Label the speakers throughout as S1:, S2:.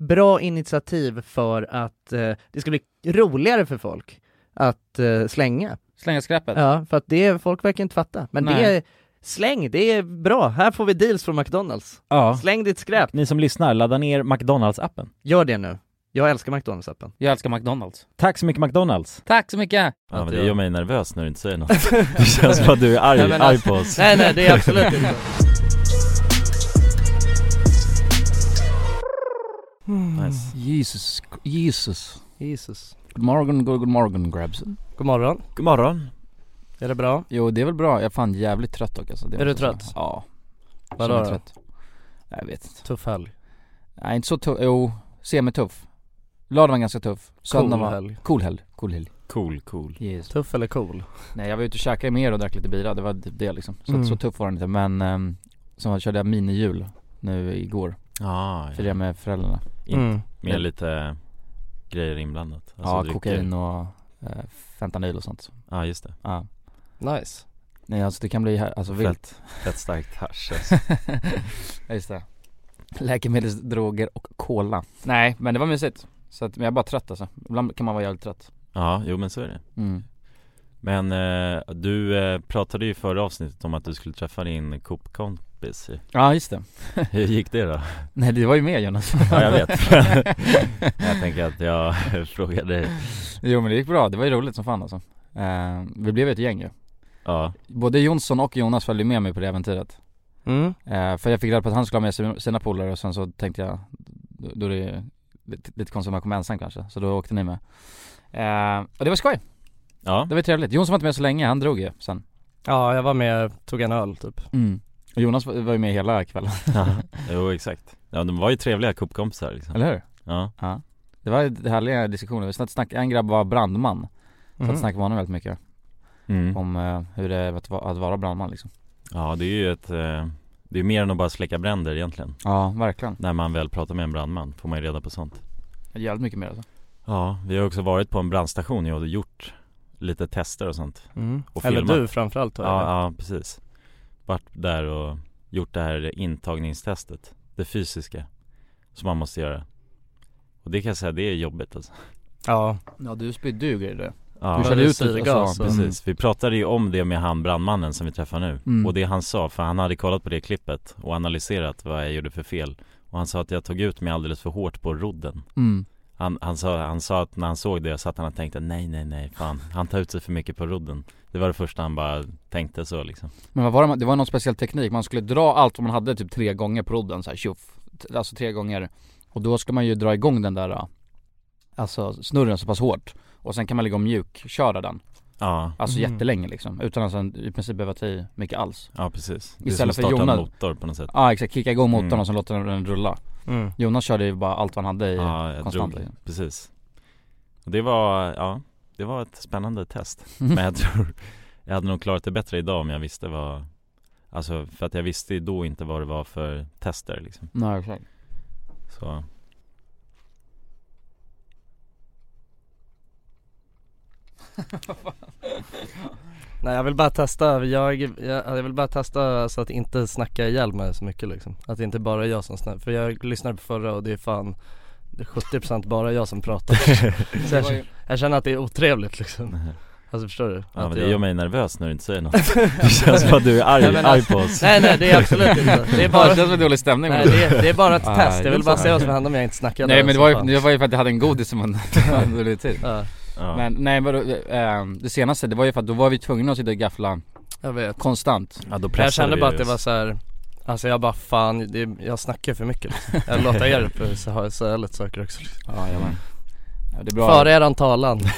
S1: bra initiativ för att eh, det ska bli roligare för folk att eh, slänga
S2: Slänga skräpet.
S1: Ja, för att det, är- folk verkar inte fatta Men det
S2: Nej.
S1: är, släng, det är bra, här får vi deals från McDonalds
S3: Ja.
S1: Släng ditt skräp,
S3: Ni som lyssnar, ladda ner McDonalds-appen.
S1: gör det nu Jag älskar McDonalds-appen
S2: Jag älskar McDonalds.
S3: Tack så mycket McDonalds!
S2: Tack så mycket!
S4: Ja, men det
S1: jag-
S4: gör mig nervös när du inte säger något. Det känns som att du är arg,
S1: Nej, men
S4: arg
S1: alltså-
S4: på oss.
S1: Nej nej, det är absolut inte
S4: Nice.
S2: Jesus, Jesus.
S1: Jesus
S2: God morgon, god, god morgon grabsen.
S1: God morgon,
S4: God morgon.
S1: är det bra?
S2: Jo det är väl bra, jag är fan jävligt trött dock alltså. det
S1: Är du trött?
S2: säga. Ja.
S1: Vadå då?
S2: trött. Jag vet inte.
S1: Tuff helg
S2: Nej inte så tuff, jo, semituff. Lördagen var ganska tuff. Söndagen
S1: Cool
S2: var...
S1: helg.
S2: Cool helg. Cool helg.
S4: Cool, cool.
S2: Yes.
S1: Tuff eller cool?
S2: Nej jag var ute och käkade mer och drack lite bira, det var typ det liksom. Så,
S1: Mm.
S2: så tuff var den inte men, um, så körde jag minijul nu igår.
S4: Ah, ja.
S2: med föräldrarna.
S1: Mm.
S4: Med lite grejer inblandat. Alltså
S2: ja,
S4: drycker.
S2: kokain och uh, fentanyl och sånt.
S4: Ja, just det.
S2: Ja.
S1: Nice
S2: Nej alltså det kan bli alltså vilt.
S4: Fett, fett starkt hasch alltså.
S2: ja, just det. Läkemedelsdroger och cola. Nej men det var mysigt. Så att, men jag är bara trött alltså. Ibland kan man vara jävligt trött.
S4: Ja, jo men så är det.
S2: Mm.
S4: Men eh, du eh, pratade ju i förra avsnittet om att du skulle träffa din Coop-kompis ju.
S2: Ja just det.
S4: Hur gick det då?
S2: Nej det var ju med Jonas.
S4: Ja jag vet. jag tänker att jag frågar dig.
S2: jo men det gick bra, det var ju roligt som fan alltså. Eh, vi blev ett gäng ju.
S4: Ja,
S2: Både Jonsson och Jonas följde med mig på det äventyret.
S1: mm.
S2: Eh, för jag fick reda på att han skulle ha med sina polare och sen så tänkte jag, då, då är det lite, lite konstigt om jag kommer ensam kanske. Så då åkte ni med. Eh, och det var skoj.
S4: ja,
S2: Det var trevligt. Jonsson var inte med så länge, han drog ju sen.
S1: Ja, jag var med, tog en öl typ
S2: Mm. Jonas var ju med hela kvällen.
S4: ja. jo exakt. Ja de var ju trevliga Coop-kompisar liksom.
S2: Eller hur?
S4: Ja,
S2: Ja. Det var härliga diskussioner. Vi satt snack, en grabb var brandman. Så att snackade med honom väldigt mycket.
S4: mm.
S2: Om eh, hur det är att, att vara brandman liksom.
S3: Ja det är ju ett eh, Det är mer än att bara släcka bränder egentligen
S2: Ja, verkligen
S3: När man väl pratar med en brandman får man ju reda på sånt
S2: Jävligt mycket mer alltså
S3: Ja, vi har också varit på en brandstation och gjort lite tester och sånt
S4: Mm.
S3: Och
S4: Eller
S3: filmat.
S4: du framförallt har jag
S3: Ja, ja precis Varit där och gjort det här intagningstestet Det fysiska Som man måste göra. Och det kan jag säga, det är jobbigt alltså.
S4: Ja,
S2: Ja du spydde ju grejer det
S3: Ja,
S2: Du körde ut
S4: syrgas
S2: alltså,
S4: och-
S3: Precis, vi pratade ju om det med han brandmannen som vi träffar nu.
S2: Mm.
S3: Och det han sa, för han hade kollat på det klippet och analyserat vad jag gjorde för fel. Och han sa att jag tog ut mig alldeles för hårt på rodden.
S2: Mm
S3: han, han, sa, han sa att när han såg det så att han och tänkte nej nej nej fan. Han tar ut sig för mycket på rodden. Det var det första han bara tänkte så liksom.
S2: Men vad var det, det var någon speciell teknik, man skulle dra allt vad man hade typ tre gånger på rodden så här, tjoff Alltså tre gånger. Och då ska man ju dra igång den där äh, Alltså snurren så pass hårt. Och sen kan man ligga och mjukköra den.
S3: Ja,
S2: Alltså
S4: Mm.
S2: jättelänge liksom, utan att sen i princip behöva ta i mycket alls.
S3: Ja precis. Det är
S2: Istället
S3: som
S2: för
S3: att starta
S2: Jonas-
S3: en motor på något sätt.
S2: Ja exakt, kicka igång motorn
S3: Mm.
S2: och sen låta den, rulla.
S4: Mm.
S2: Jonas körde ju bara allt vad han hade i
S3: Ja, jag
S2: konstant
S3: drog,
S2: liksom.
S3: precis. Det var, ja, det var ett spännande test. Men jag tror, jag hade nog klarat det bättre idag om jag visste vad Alltså för att jag visste ju då inte vad det var för tester liksom.
S2: Nej exakt.
S3: Så
S4: Nej jag vill bara testa, jag, jag, jag vill bara testa så att inte snacka ihjäl mig så mycket liksom. Att det inte bara är jag som snackar, för jag lyssnade på förra och det är fan det är 70% bara jag som pratar. Så jag, känner- jag känner att det är otrevligt liksom. Alltså förstår du?
S3: Ja men det
S4: jag-
S3: gör mig nervös när du inte säger något. Det känns som att du är arg,
S4: Nej,
S3: arg
S4: alltså-
S3: på oss.
S4: Nej nej det är absolut inte, det är bara
S2: det känns som en dålig stämning.
S4: Nej det är, det är bara ett
S2: Ah,
S4: test, jag vill bara se vad som händer om jag inte snackar
S2: Nej men det var, ju, det var ju för att jag hade en godis som man under lite tid.
S4: Ja,
S3: ja.
S2: Men nej vadå, eh, det senaste det var ju för att då var vi tvungna att sitta och gaffla
S4: jag vet
S2: konstant
S3: ja, då
S4: Jag kände
S3: vi
S4: bara att det var så här. Alltså jag bara fan, det, jag snackar för mycket liksom. Jag låter er för- så ha- säga lite saker också liksom.
S2: Ja jajamän ja, Det är bra.
S4: Före eran talan.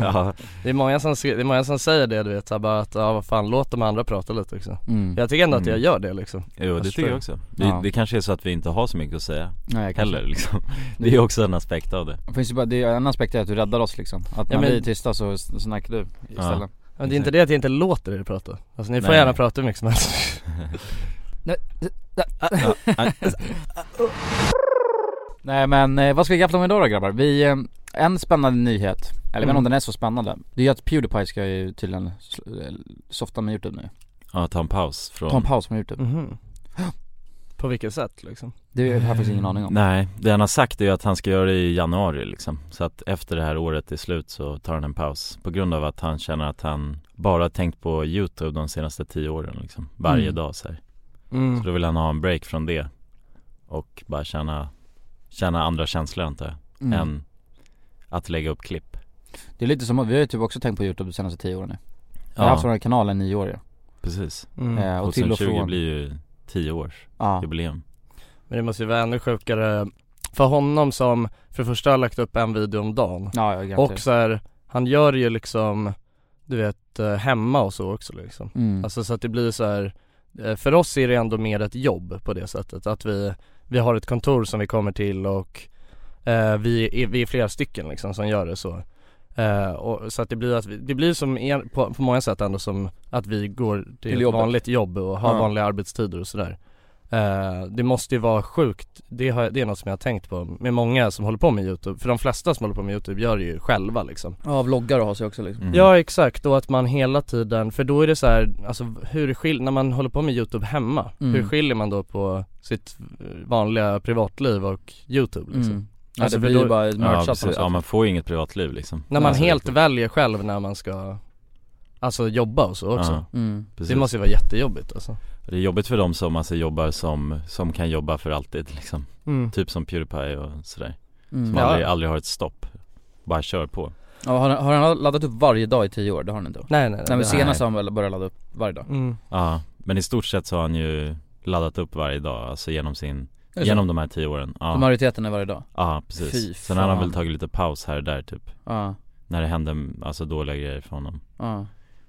S3: Ja,
S4: Det är många som, det är många som säger det du vet, så här, bara att ja vad fan låt de andra prata lite också.
S2: Mm.
S4: Jag tycker ändå att jag
S3: Mm.
S4: gör det liksom.
S3: Jo det
S4: Jag
S3: tycker jag också. Det,
S2: Ja.
S3: det kanske är så att vi inte har så mycket att säga
S2: Nej, kanske.
S3: heller liksom. Det är också en aspekt av det.
S2: Det finns ju bara, det är en aspekt är att du räddar oss liksom. Att
S4: Ja,
S2: när
S4: men-
S2: vi är tysta så så snackar du istället.
S4: Men det är inte det att jag inte låter er prata. Alltså ni får
S3: Nej.
S4: gärna prata hur mycket som helst
S2: Nej men eh, vad ska vi gaffla om idag då grabbar? Vi, eh, en spännande nyhet, eller jag vet inte om
S4: Mm.
S2: den är så spännande Det är ju att Pewdiepie ska ju tydligen eh, softa med Youtube nu
S3: Ja, ta en paus från
S2: Ta en paus från Youtube
S4: Mhm. På vilket sätt liksom?
S2: Det har jag faktiskt ingen aning om
S3: Nej, det han har sagt är ju att han ska göra det i januari liksom Så att efter det här året är slut så tar han en paus På grund av att han känner att han bara har tänkt på Youtube de senaste tio åren liksom Varje
S2: Mm.
S3: dag så här.
S4: Mm.
S3: Så då vill han ha en break från det Och bara känna, känna andra känslor antar jag
S2: Mm.
S3: Än att lägga upp klipp.
S2: Det är lite som, att vi har ju typ också tänkt på Youtube de senaste tio åren nu. Vi har
S3: Ja,
S2: haft vår kanal i nio år ju.
S3: Precis.
S4: Mm.
S2: eh, Och till och
S3: 2020
S2: från
S3: blir ju tio års
S2: Ja,
S3: jubileum.
S4: Men det måste ju vara ännu sjukare för honom som för det första har lagt upp en video om dagen.
S2: Ja, ja.
S4: Och så här, han gör ju liksom Du vet eh, hemma och så också liksom.
S2: Mm.
S4: Alltså så att det blir så här eh, För oss är det ändå mer ett jobb på det sättet. Att vi Vi har ett kontor som vi kommer till och eh, vi, är, vi är flera stycken liksom som gör det så eh, och, Så att det blir att vi, det blir som en, på, på många sätt ändå som att vi går till,
S2: Till
S4: ett
S2: jobbet.
S4: vanligt jobb och har
S2: Ja.
S4: vanliga arbetstider och sådär eh, Det måste ju vara sjukt, det, har, det är något som jag har tänkt på med många som håller på med youtube För de flesta som håller på med youtube gör det ju själva liksom
S2: Ja, vloggar har sig också liksom
S3: Mm.
S4: Ja exakt, och att man hela tiden, för då är det så här, alltså hur skil, när man håller på med youtube hemma,
S2: Mm.
S4: hur skiljer man då på sitt eh, vanliga privatliv och youtube liksom?
S2: mm. Ja
S4: Alltså,
S2: det blir ju bara
S3: Ja,
S2: merchat på
S3: precis. ja man får ju inget privatliv liksom
S4: När man
S3: Alltså,
S4: helt väljer själv när man ska, alltså jobba och så också
S3: Ja,
S2: mm.
S4: Det måste ju vara jättejobbigt alltså
S3: Det är jobbigt för de som alltså jobbar som, som kan jobba för alltid liksom
S4: mm.
S3: Typ som Pewdiepie och sådär
S2: Mm.
S3: Som
S4: Ja.
S3: aldrig, aldrig har ett stopp Bara kör på
S2: Ja, har, har han laddat upp varje dag i tio år? Det har han inte?
S4: Nej nej nej,
S2: Nej men senast har han väl börjat ladda upp varje dag?
S4: mm.
S3: Ja, men i stort sett så har han ju laddat upp varje dag, alltså genom sin,
S2: så?
S3: genom de här tio åren
S2: Så
S3: Ja,
S2: majoriteten är varje dag?
S3: ja
S2: Fy
S3: precis Sen har han väl tagit lite paus här och där typ
S2: Ja,
S3: När det hände alltså dåliga grejer för honom
S2: ja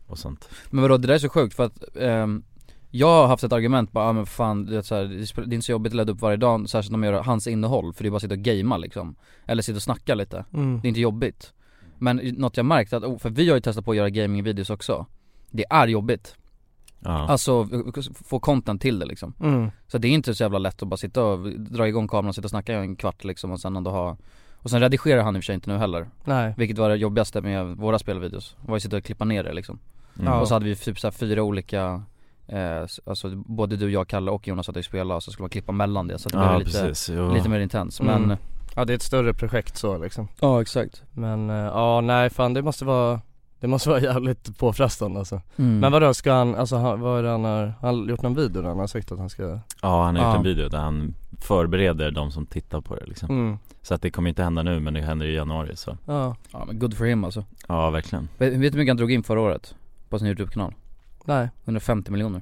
S3: och sånt
S2: Men vadå, det där är så sjukt för att ehm, Jag har haft ett argument bara, ja men fan det är, så här, det är- inte så jobbigt att ladda upp varje dag, särskilt om man gör hans innehåll, för det är bara att sitta och gamea liksom. Eller sitta och snacka lite,
S4: Mm.
S2: det är inte jobbigt. Men något jag märkt att, oh, för vi har ju testat på att göra gamingvideos också. Det är jobbigt.
S3: Ja,
S2: Alltså få content till det liksom.
S4: Mm.
S2: Så det är inte så jävla lätt att bara sitta och dra igång kameran och sitta och snacka i en kvart liksom och sen ändå ha Och sen redigerar han i och för sig inte nu heller.
S4: Nej.
S2: Vilket var det jobbigaste med våra spelvideos, var ju att sitta och klippa ner det liksom.
S3: Mm.
S2: Och så hade vi typ så här fyra olika eh, Alltså både du, jag, Kalle och Jonas hade ju spelat och så skulle man klippa mellan det så att det
S3: ja
S2: blev lite,
S3: precis,
S2: lite mer intens.
S4: Mm.
S2: men
S4: Ja det är ett större projekt så liksom.
S2: Ja exakt.
S4: Men eh, ja nej fan det måste vara Det måste vara jävligt påfrestande alltså.
S2: Mm.
S4: Men vadå ska han, alltså han, vad är det han har, han gjort någon video där han har sagt att han ska
S3: Ja han har gjort en video där han förbereder de som tittar på det liksom.
S4: Mm,
S3: Så att det kommer inte hända nu men det händer i januari så.
S4: Ja,
S2: Ja men good for him alltså.
S3: Ja verkligen.
S2: Vet vet du hur mycket han drog in förra året? På sin YouTube-kanal?
S4: Nej,
S2: 150 miljoner.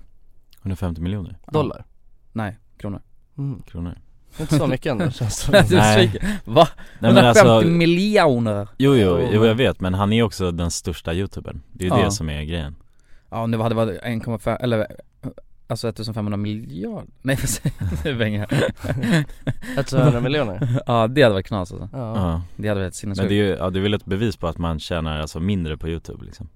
S3: 150 miljoner?
S4: Dollar.
S2: Nej, kronor.
S4: Mm.
S3: kronor.
S4: Inte så mycket ändå känns det
S3: Nej.
S2: Va?
S3: Nej men
S2: 150
S3: alltså,
S2: miljoner!
S3: jo jo, jo jag vet men han är också den största youtubern. Det är ju
S2: Ja.
S3: det som är grejen.
S2: Ja nu hade det varit 1,5 eller Alltså 1500 miljarder, nej säger jag? Nu jag.
S4: 100 miljoner.
S2: Ja det hade varit knas alltså.
S4: Ja,
S3: Ja.
S2: Det hade varit
S3: Men
S2: sinnessjukt
S3: det är ju, ja det är väl ett bevis på att man tjänar alltså mindre på youtube liksom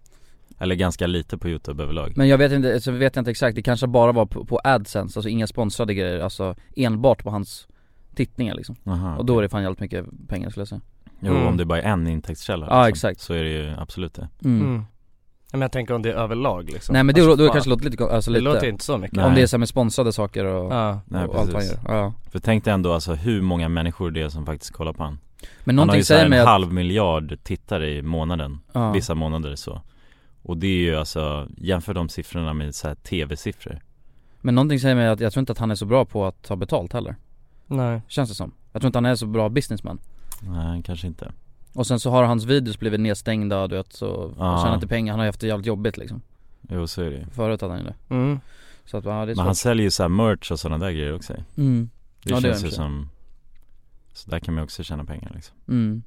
S3: Eller ganska lite på youtube överlag.
S2: Men jag vet inte, så vet jag inte exakt, det kanske bara var på, på AdSense, alltså inga sponsrade grejer, alltså enbart på hans tittningar liksom.
S3: Aha,
S2: Och då är det fan jävligt mycket pengar skulle jag säga.
S3: Jo
S4: Mm.
S3: om det bara är en intäktskälla
S2: Ja,
S3: liksom,
S2: exakt.
S3: Så är det ju absolut det.
S2: Mm.
S4: mm. Men jag tänker om det är överlag liksom.
S2: Nej men det,
S4: Alltså,
S2: då, då kanske det låter lite, alltså
S4: Det
S2: lite
S4: låter inte så mycket.
S3: Nej.
S2: Om det är så med sponsrade saker och,
S4: Ja,
S3: Nej
S2: och allt han gör, ja.
S3: För tänk dig ändå alltså hur många människor det är som faktiskt kollar på han.
S2: Men
S3: Han har
S2: någonting
S3: ju
S2: säger
S3: en
S2: att,
S3: halv miljard tittare i månaden.
S2: Ja.
S3: Vissa månader så Och det är ju alltså, jämför de siffrorna med så här tv-siffror.
S2: Men någonting säger mig att jag tror inte att han är så bra på att ta betalt heller.
S4: Nej.
S2: Känns det som. Jag tror inte han är så bra businessman.
S3: Nej kanske inte.
S2: Och sen så har hans videos blivit nedstängda du vet så, och tjänar inte pengar, han har ju haft det jävligt jobbigt liksom.
S3: Jo så är det
S2: Förut hade han ju det.
S4: Mm.
S2: Så att ja, det är
S3: Men
S2: svårt.
S3: han säljer ju så här merch och sådana där grejer också.
S2: Mm.
S3: Det
S2: Ja, det
S3: känns
S2: gör
S3: ju
S2: han
S3: som Så där kan man också tjäna pengar liksom.
S2: Mm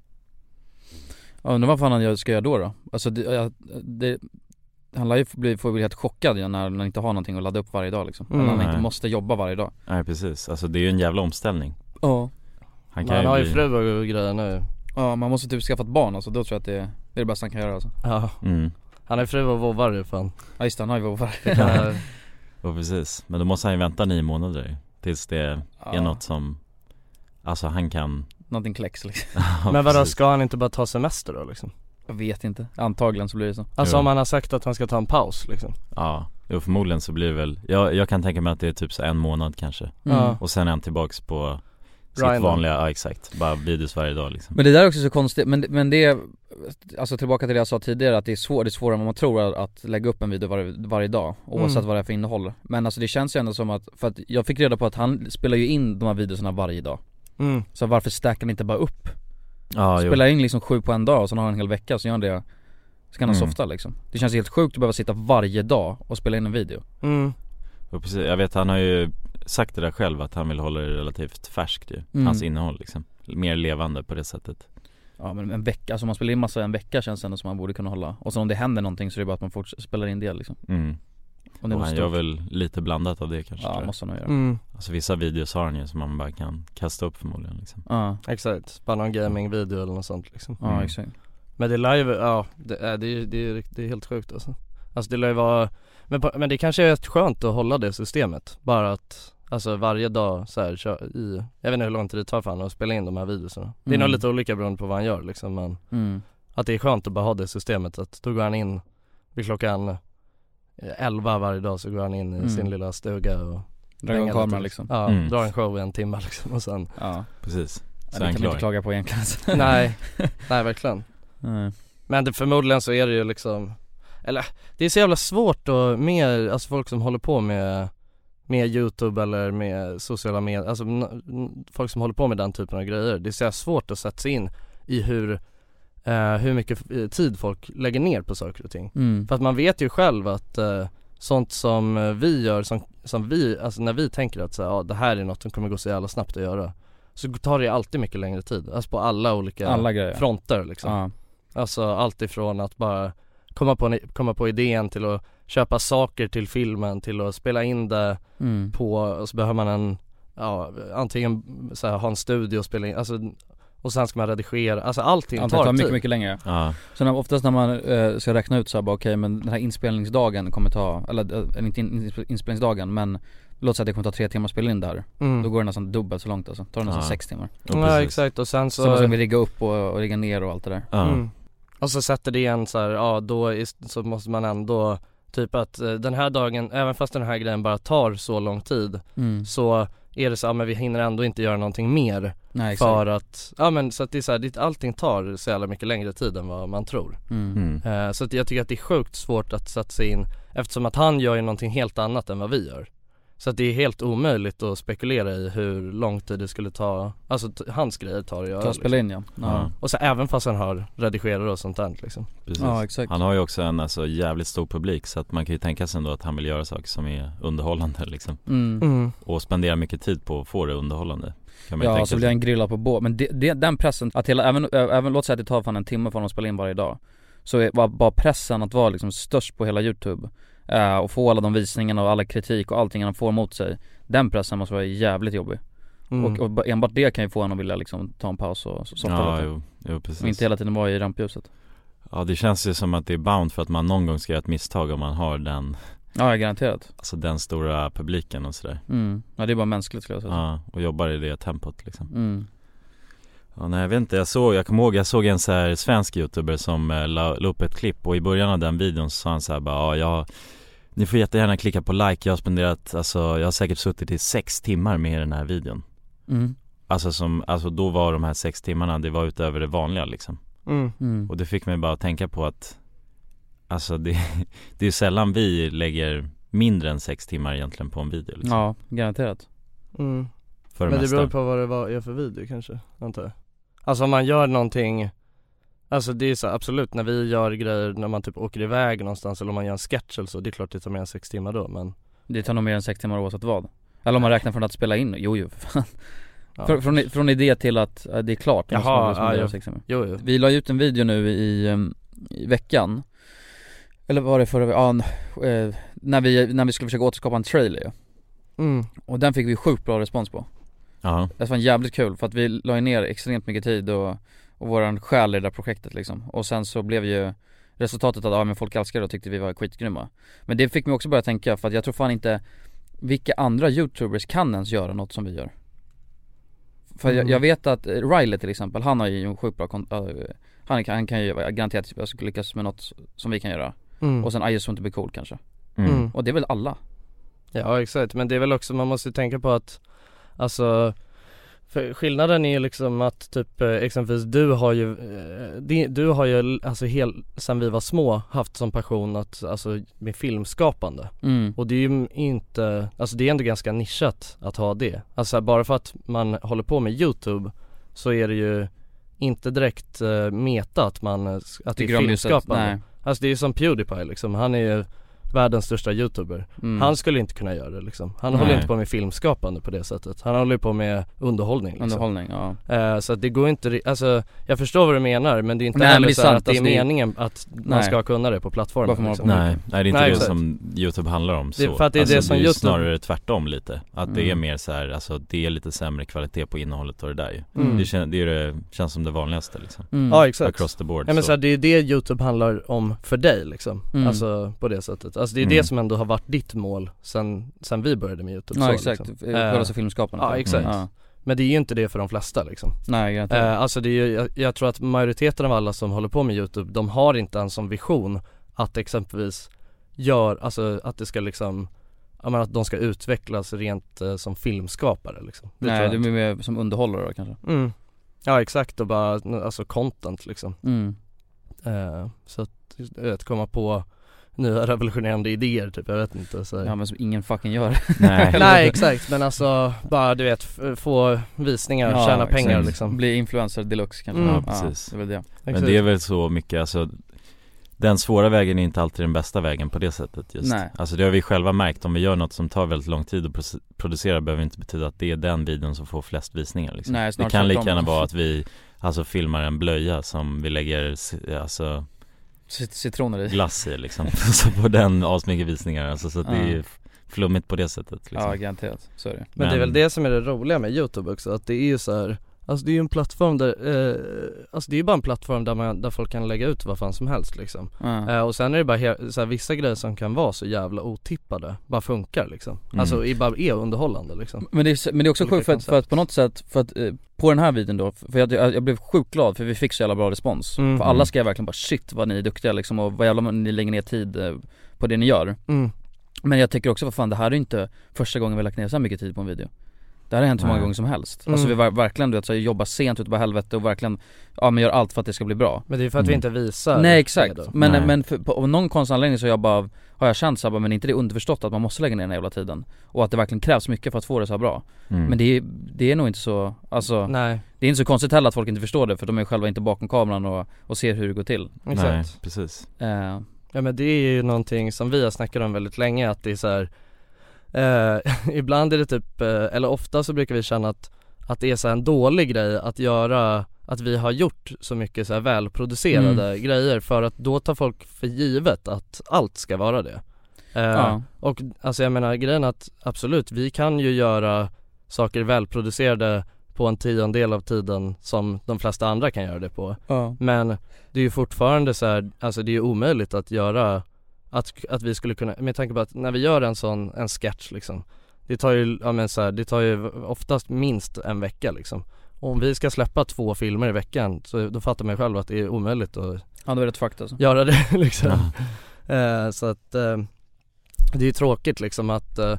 S2: Ja undrar vad fan han ska göra då då? Alltså det, det han lär ju få bli, få bli helt chockad igen när han inte har någonting att ladda upp varje dag liksom.
S4: Mm.
S2: Eller han
S3: Nej.
S2: inte måste jobba varje dag.
S3: Nej precis, alltså det är ju en jävla omställning.
S2: Ja.
S3: Han kan
S4: han har ju
S3: bli...
S4: fru och grejer nu.
S2: Ja man måste typ skaffa ett barn alltså, då tror jag att det, det är det bästa han kan göra alltså.
S4: Ja,
S3: Mm,
S4: han är fru och vovvar ju fan.
S2: Ja just det, han har ju vovvar.
S4: Ja,
S3: och precis. Men då måste han ju vänta nio månader Tills det är
S2: Ja.
S3: något som Alltså han kan
S2: Någonting kläcks liksom.
S3: Ja,
S4: Men vadå, ska han inte bara ta semester då liksom?
S2: Jag vet inte, antagligen så blir det så.
S4: Alltså
S3: Jo.
S4: om han har sagt att han ska ta en paus liksom.
S3: Ja, jo förmodligen så blir det väl jag, jag kan tänka mig att det är typ så en månad kanske.
S2: Mm.
S3: Och sen är han tillbaks på sitt vanliga, ja exakt, bara videos varje dag liksom.
S2: Men det där är också så konstigt, men, men det alltså tillbaka till det jag sa tidigare att det är svårt, det är svårare än man tror att, att lägga upp en video varje, varje dag Oavsett
S4: Mm.
S2: vad det är för innehåll. Men alltså det känns ju ändå som att, för att jag fick reda på att han spelar ju in de här videorna varje dag
S4: mm.
S2: Så varför stackar han inte bara upp?
S3: Jo.
S2: Spelar in liksom sju på en dag och sen har han en hel vecka så gör han det Så kan han
S3: Mm.
S2: softa liksom Det känns helt sjukt att behöva sitta varje dag och spela in en video
S4: Mm.
S3: Och precis, jag vet han har ju sagt det där själv att han vill hålla det relativt färskt ju,
S2: Mm.
S3: hans innehåll liksom Mer levande på det sättet
S2: Ja men en vecka, alltså om man spelar in massa en vecka känns det ändå som man borde kunna hålla Och sen om det händer någonting så är det bara att man fortsätter spela in det liksom
S3: mm.
S2: Och det
S3: Och han
S2: nog
S3: gör
S2: stort.
S3: väl lite blandat av det kanske tror
S2: Ja
S3: jag.
S2: måste han nog göra
S4: Mm.
S3: Alltså vissa videos har han ju som man bara kan kasta upp förmodligen liksom
S2: Ja,
S4: Exakt, bara någon gaming-video eller något sånt liksom
S2: ja
S3: Mm.
S2: exakt
S4: Men det lär ju, ja det är, det är, det är, det är helt sjukt alltså Alltså det lär ju vara, men, på- men det kanske är rätt skönt att hålla det systemet Bara att, alltså varje dag så här, kör i, jag vet inte hur lång tid det tar för honom att spela in de här videorna Det är
S2: Mm.
S4: nog lite olika beroende på vad han gör liksom men
S2: mm.
S4: Att det är skönt att bara ha det systemet att då går han in vid klockan 11 varje dag så går han in i
S2: Mm.
S4: sin lilla stuga och
S2: Dra igång kameran liksom.
S4: Ja,
S3: Mm.
S4: drar en show i en timme liksom och sen
S2: Ja,
S3: Precis,
S2: ja
S3: så
S2: det kan man inte
S3: klar.
S2: klaga på egentligen.
S4: Nej, nej verkligen.
S2: Nej.
S4: Men det, förmodligen så är det ju liksom Eller det är så jävla svårt och med, alltså folk som håller på med Med youtube eller med sociala medier, alltså folk som håller på med den typen av grejer Det är så svårt att sätta sig in i hur eh, Hur mycket eh, tid folk lägger ner på saker och ting.
S2: Mm.
S4: För att man vet ju själv att eh, Sånt som eh, vi gör, som, som vi, alltså när vi tänker att så, här, ja, det här är något som kommer gå så jävla snabbt att göra Så tar det alltid mycket längre tid, alltså på alla olika
S2: Alla grejer.
S4: fronter liksom.
S2: Ja,
S4: Alltså allt ifrån att bara komma på, komma på idén till att köpa saker till filmen till att spela in det
S2: mm.
S4: på, och så behöver man en, ja antingen så här, ha en studio och spela in, alltså och sen ska man redigera, alltså allting
S2: Allt tar
S4: tar
S2: mycket, mycket längre.
S3: Ja,
S2: Sen oftast när man eh, ska räkna ut så här, bara okej men den här inspelningsdagen kommer ta, eller eh, inte in, in, inspelningsdagen men Låt säga att det kommer ta tre timmar att spela in det här
S4: mm.
S2: Då går det nästan dubbelt så långt alltså, tar det nästan
S3: Ja.
S2: sex timmar.
S3: Ja,
S4: Ja exakt. Och sen
S2: Så,
S4: så,
S2: måste vi rigga upp och, och rigga ner och allt det där.
S3: Ja,
S4: mm. Och så sätter det en så här, ja då är, så måste man ändå Typ att eh, den här dagen, även fast den här grejen bara tar så lång tid
S2: mm.
S4: Så är det så, ja men vi hinner ändå inte göra någonting mer
S2: Nej exakt.
S4: För att, ja men så att det är så här, allting tar så jävla mycket längre tid än vad man tror.
S2: Mm.
S4: eh, Så att jag tycker att det är sjukt svårt att sätta sig in Eftersom att han gör ju någonting helt annat än vad vi gör Så att det är helt omöjligt att spekulera i hur lång tid det skulle ta Alltså hans grejer tar att göra
S2: Ta och spela in ja, ja.
S4: Och så även fast han har redigerare och sånt där liksom
S3: Precis.
S2: Ja, exakt.
S3: Han har ju också en alltså, jävligt stor publik så att man kan ju tänka sig ändå att han vill göra saker som är underhållande liksom
S2: Mm.
S3: Och spendera mycket tid på att få det underhållande kan man
S2: Ja,
S3: tänka
S2: så blir han grillad på båt, men det, det, den pressen, att hela, även, även, låt säga att det tar fan en timme för honom att spela in varje dag Så är bara, bara pressen att vara liksom störst på hela youtube eh, Och få alla de visningarna och alla kritik och allting han får mot sig Den pressen måste vara jävligt jobbig.
S4: Mm.
S2: och, och ba- enbart det kan ju få honom att vilja liksom ta en paus och softa
S3: Ja,
S2: lite.
S3: jo, jo
S2: Och
S3: precis
S2: inte hela tiden vara i rampljuset.
S3: Ja det känns ju som att det är bound för att man någon gång ska göra ett misstag om man har den
S2: Ja, garanterat.
S3: Alltså den stora publiken och sådär.
S2: Mm. Ja det är bara mänskligt skulle jag säga.
S3: Ja, och jobbar i det tempot liksom.
S2: Mm.
S3: Ja nej jag vet inte, jag såg, jag kommer ihåg, jag såg en så här svensk youtuber som eh, la, la upp ett klipp och i början av den videon så sa han så här bara, ja jag Ni får jättegärna klicka på like, jag har spenderat, alltså jag har säkert suttit i sex timmar med den här videon
S2: Mm.
S3: Alltså som, alltså då var de här sex timmarna, det var utöver det vanliga liksom
S4: Mm.
S2: Mm.
S3: Och det fick mig bara att tänka på att Alltså det, det är sällan vi lägger mindre än sex timmar egentligen på en video liksom,
S2: Ja, garanterat
S4: Mm.
S3: För det
S4: Men det
S3: mesta
S4: beror på vad det var, är för video kanske, antar jag Alltså om man gör någonting Alltså det är så absolut när vi gör grejer när man typ åker iväg någonstans eller om man gör en sketch eller så, det är klart det tar mer än sex timmar då men
S2: Det tar nog mer än sex timmar oavsett vad Eller om man räknar från att spela in, jo jo för fan.
S4: ja.
S2: Från, från, från idé till att det är klart
S4: Jaha,
S2: spendera
S4: ja,
S2: sex timmar.
S4: Jo jo
S2: Vi la ut en video nu i, ehm, i veckan Eller var det förra veckan? Ja, eh, när vi, när vi skulle försöka återskapa en trailer
S4: mm.
S2: Och den fick vi sjukt bra respons på
S3: Ja,
S2: Det var jävligt kul för att vi la ner extremt mycket tid och, och våran själ i det där projektet liksom Och sen så blev ju resultatet att ja men folk älskade det och tyckte vi var skitgrymma Men det fick mig också börja tänka för att jag tror fan inte Vilka andra youtubers kan ens göra något som vi gör? För jag,
S4: Mm.
S2: jag vet att Riley till exempel, han har ju en sjukt bra kon- äh, han, kan, han kan ju garanterat jag skulle lyckas med något som vi kan göra
S4: Mm.
S2: Och sen I just want to be cool kanske
S3: mm.
S4: Mm.
S2: Och det är väl alla?
S4: Ja exakt, men det är väl också, man måste tänka på att Alltså för skillnaden är ju liksom att typ eh, exempelvis du har ju, eh, du har ju alltså hel, sen vi var små haft som passion att, alltså med filmskapande.
S2: Mm,
S4: Och det är ju inte, alltså det är ändå ganska nischat att ha det. Alltså bara för att man håller på med youtube så är det ju inte direkt eh, meta att man, att det är filmskapande. Alltså det är ju som Pewdiepie liksom, han är ju världens största youtuber
S2: mm.
S4: Han skulle inte kunna göra det liksom Han
S2: Nej.
S4: håller inte på med filmskapande på det sättet Han håller på med underhållning liksom.
S2: Underhållning, ja
S4: Eh, Så att det går inte, alltså jag förstår vad du menar men det är inte
S2: Nej,
S4: heller
S2: det är
S4: så här
S2: sant,
S4: att det är
S2: alltså, det är-
S4: meningen att man
S2: Nej.
S4: ska kunna det på plattformen
S2: man-
S4: liksom.
S3: Nej, nej det är inte
S4: Nej,
S3: det
S4: exakt.
S3: som Youtube handlar om så
S4: Det är för att det är
S3: alltså,
S4: det som
S3: är ju
S4: YouTube-
S3: snarare tvärtom lite Att det är
S2: Mm.
S3: mer så här, alltså det är lite sämre kvalitet på innehållet och det där ju
S4: Mm.
S3: Det, kän, det, är det känns som det vanligaste liksom
S2: mm.
S4: Ja exakt
S3: Across the board
S4: Ja men
S3: så.
S4: så här, det är det youtube handlar om för dig liksom,
S2: Mm.
S4: alltså på det sättet Alltså det är
S3: Mm.
S4: det som ändå har varit ditt mål sen, sen vi började med youtube
S2: Ja
S4: så,
S2: exakt,
S4: liksom.
S2: själva
S4: Eh,
S2: filmskaparna
S4: ja, exakt.
S2: ja.
S4: Men det är ju inte det för de flesta liksom
S2: Nej garanterat
S4: Eh, alltså det är ju, jag, jag tror att majoriteten av alla som håller på med youtube, de har inte en som vision att exempelvis gör, alltså att det ska liksom Ja men att de ska utvecklas rent eh, som filmskapare liksom Det
S2: Nej
S4: jag
S2: det blir mer som underhållare då kanske
S4: mm. Ja exakt och bara, alltså content liksom
S2: mm.
S4: eh, Så att, jag vet, komma på nya revolutionerande idéer typ, jag vet inte så.
S2: Ja men som ingen fucking gör
S3: Nej,
S4: Nej exakt men alltså bara du vet, få visningar,
S2: Ja,
S4: tjäna pengar
S2: exakt.
S4: liksom
S2: Bli influencer deluxe kanske
S4: Mm.
S3: Ja, precis.
S2: det är väl det
S3: Men det är väl så mycket, alltså Den svåra vägen är inte alltid den bästa vägen på det sättet just
S2: Nej.
S3: Alltså det har vi själva märkt, om vi gör något som tar väldigt lång tid att producera behöver inte betyda att det är den videon som får flest visningar liksom.
S2: Nej,
S3: Det kan lika gärna vara att vi Alltså filmar en blöja som vi lägger, alltså
S2: Citroner i
S3: glass i liksom Så får den asmycket visningar, alltså så att det är
S2: Ja.
S3: ju flummigt på det sättet liksom.
S2: Ja garanterat, så är det
S4: Men, det är väl det som är det roliga med youtube också, att det är ju så här Alltså det är ju en plattform där, eh, alltså det är ju bara en plattform där man, där folk kan lägga ut vad fan som helst liksom
S2: Ja.
S4: eh, Och sen är det bara he- så här, vissa grejer som kan vara så jävla otippade, bara funkar liksom
S2: Mm.
S4: Alltså i, bara är underhållande liksom
S2: Men det är, men det är också sjukt för att, för att på något sätt, för att eh, på den här videon då, för jag, jag, jag blev sjukt glad för vi fick så jävla bra respons
S4: Mm.
S2: För alla skrev verkligen bara shit vad ni är duktiga liksom och vad jävla ni lägger ner tid eh, på det ni gör
S4: mm.
S2: Men jag tycker också, vad fan det här är inte första gången vi har lagt ner så mycket tid på en video Det här har hänt hur många
S3: Nej.
S2: gånger som helst.
S4: Mm.
S2: Alltså vi var, verkligen du vet så här, jobbar sent utav helvete och verkligen, ja men gör allt för att det ska bli bra.
S4: Men det är för att vi
S3: Mm.
S4: inte visar
S2: Nej exakt, men,
S3: Nej.
S2: men för, på, av någon konstig anledning så jag bara, har jag känt såhär, men inte det är underförstått att man måste lägga ner den här jävla tiden? Och att det verkligen krävs mycket för att få det så här bra.
S3: Mm.
S2: Men det är, det är nog inte så, alltså
S4: Nej,
S2: Det är inte så konstigt heller att folk inte förstår det för de är själva inte bakom kameran och, och ser hur det går till.
S3: Nej,
S4: exakt
S3: precis.
S2: Eh,
S4: Ja men det är ju någonting som vi har snackat om väldigt länge att det är så här, eh, ibland är det typ, eh, eller ofta så brukar vi känna att, att det är så en dålig grej att göra, att vi har gjort så mycket så välproducerade
S2: Mm.
S4: grejer för att då tar folk för givet att allt ska vara det. Eh,
S2: Ja,
S4: Och alltså jag menar grejen att absolut, vi kan ju göra saker välproducerade på en tiondel av tiden som de flesta andra kan göra det på.
S2: ja,
S4: Men det är ju fortfarande så här, alltså det är ju omöjligt att göra att, att vi skulle kunna, med tanke på att när vi gör en sån, en sketch liksom Det tar ju, ja men så här, det tar ju oftast minst en vecka liksom. Och om vi ska släppa två filmer i veckan så då fattar man ju själv att det är omöjligt att
S2: ja det är rätt fucked alltså.
S4: göra det liksom.
S3: Ja.
S4: eh, Så att eh, det är ju tråkigt liksom att, eh,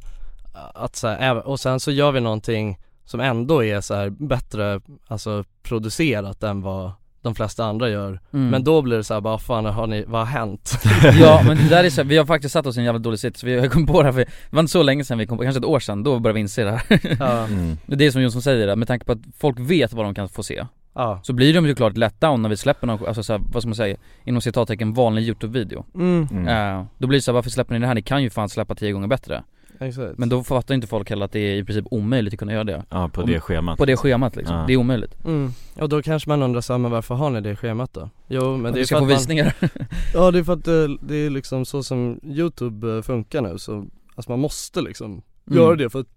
S4: att så här, även- och sen så gör vi någonting som ändå är så här bättre, alltså producerat än vad de flesta andra gör
S2: Mm.
S4: Men då blir det så här, bara fan har ni, vad har hänt?
S2: Ja men det där är så, vi har faktiskt satt oss i en jävla dålig sits, vi har kommit på det här för, det var inte så länge sedan vi kom på, kanske ett år sedan, då började vi inse det här
S4: ja,
S3: mm.
S2: Det är som Jonsson säger, med tanke på att folk vet vad de kan få se
S4: ja,
S2: Så blir de ju klart let down när vi släpper någon, alltså så här, vad ska man säga, inom citattecken vanlig youtube-video
S4: mm.
S2: Eh, Då blir det så här, varför släpper ni det här? Ni kan ju fan släppa tio gånger bättre
S4: exakt
S2: Men då fattar inte folk heller att det är i princip omöjligt att kunna göra det
S3: Ja på
S2: Om-
S3: det schemat
S2: På det schemat liksom,
S3: Ja.
S2: det är omöjligt
S4: mm. Och då kanske man undrar så här, men varför har ni det schemat då? Jo men det är
S2: ska
S4: för
S2: få
S4: att man,
S2: visningar
S4: Ja det är för att det, det är liksom så som youtube eh, funkar nu så, alltså man måste liksom göra det för att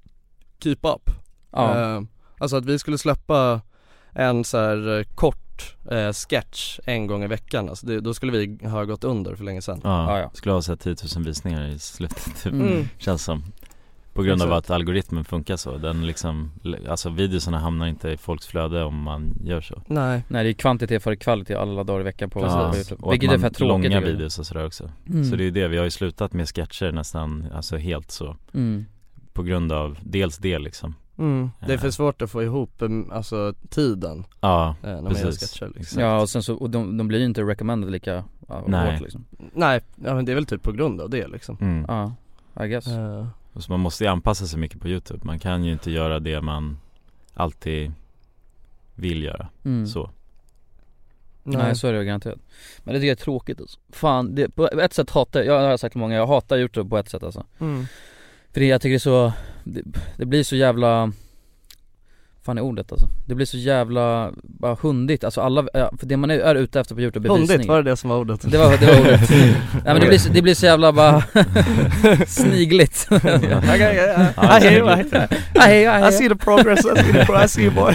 S4: keep up
S2: Mm. Ja,
S4: Eh, Alltså att vi skulle släppa en så här eh, kort eh, sketch en gång i veckan, alltså det, då skulle vi ha gått under för länge sedan.
S3: Ja,
S2: Ja, ja.
S3: skulle ha sett 10 000 visningar i slutet typ,
S2: Mm.
S3: känns som. På grund av
S4: Exakt.
S3: att algoritmen funkar så, den liksom, alltså videorna hamnar inte i folks flöde om man gör så.
S4: Nej,
S2: Nej det är kvantitet före kvalitet alla dagar i veckan på,
S3: Ja,
S2: på YouTube.
S3: Och
S2: Vilket är
S3: man,
S2: fett tråkigt
S3: långa videos och sådär också.
S2: Mm.
S3: Så det är ju det, vi har ju slutat med sketcher nästan, alltså helt så.
S2: Mm.
S3: På grund av dels det liksom
S4: mm. det är för
S3: Eh.
S4: svårt att få ihop em, alltså tiden
S3: Ja,
S4: eh, när man
S3: precis
S4: sketcher liksom.
S2: Ja och sen så, och de, de blir ju inte recommended lika
S3: Nej.
S2: hårt liksom
S4: Nej, ja, men det är väl typ på grund av det liksom
S3: mm.
S2: Ja, I guess
S4: Eh,
S3: Och Så man måste ju anpassa sig mycket på youtube, man kan ju inte göra det man alltid vill göra,
S2: mm.
S3: så
S2: Nej. så är det ju garanterat Men det tycker jag är tråkigt alltså. Fan, det, på ett sätt hatar jag, jag har sagt många, jag hatar youtube på ett sätt alltså
S4: mm.
S2: För det, jag tycker det är så, det, det blir så jävla fan är ordet alltså? Det blir så jävla, bara hundigt, alltså alla, för det man är, är ute efter på youtube är
S4: Hundigt,
S2: visning
S4: var det det som var ordet?
S2: Det var, det var ordet. Nej men det blir, så- det blir så jävla bara snigligt.
S4: I see the progress, I see the pro- I see you boy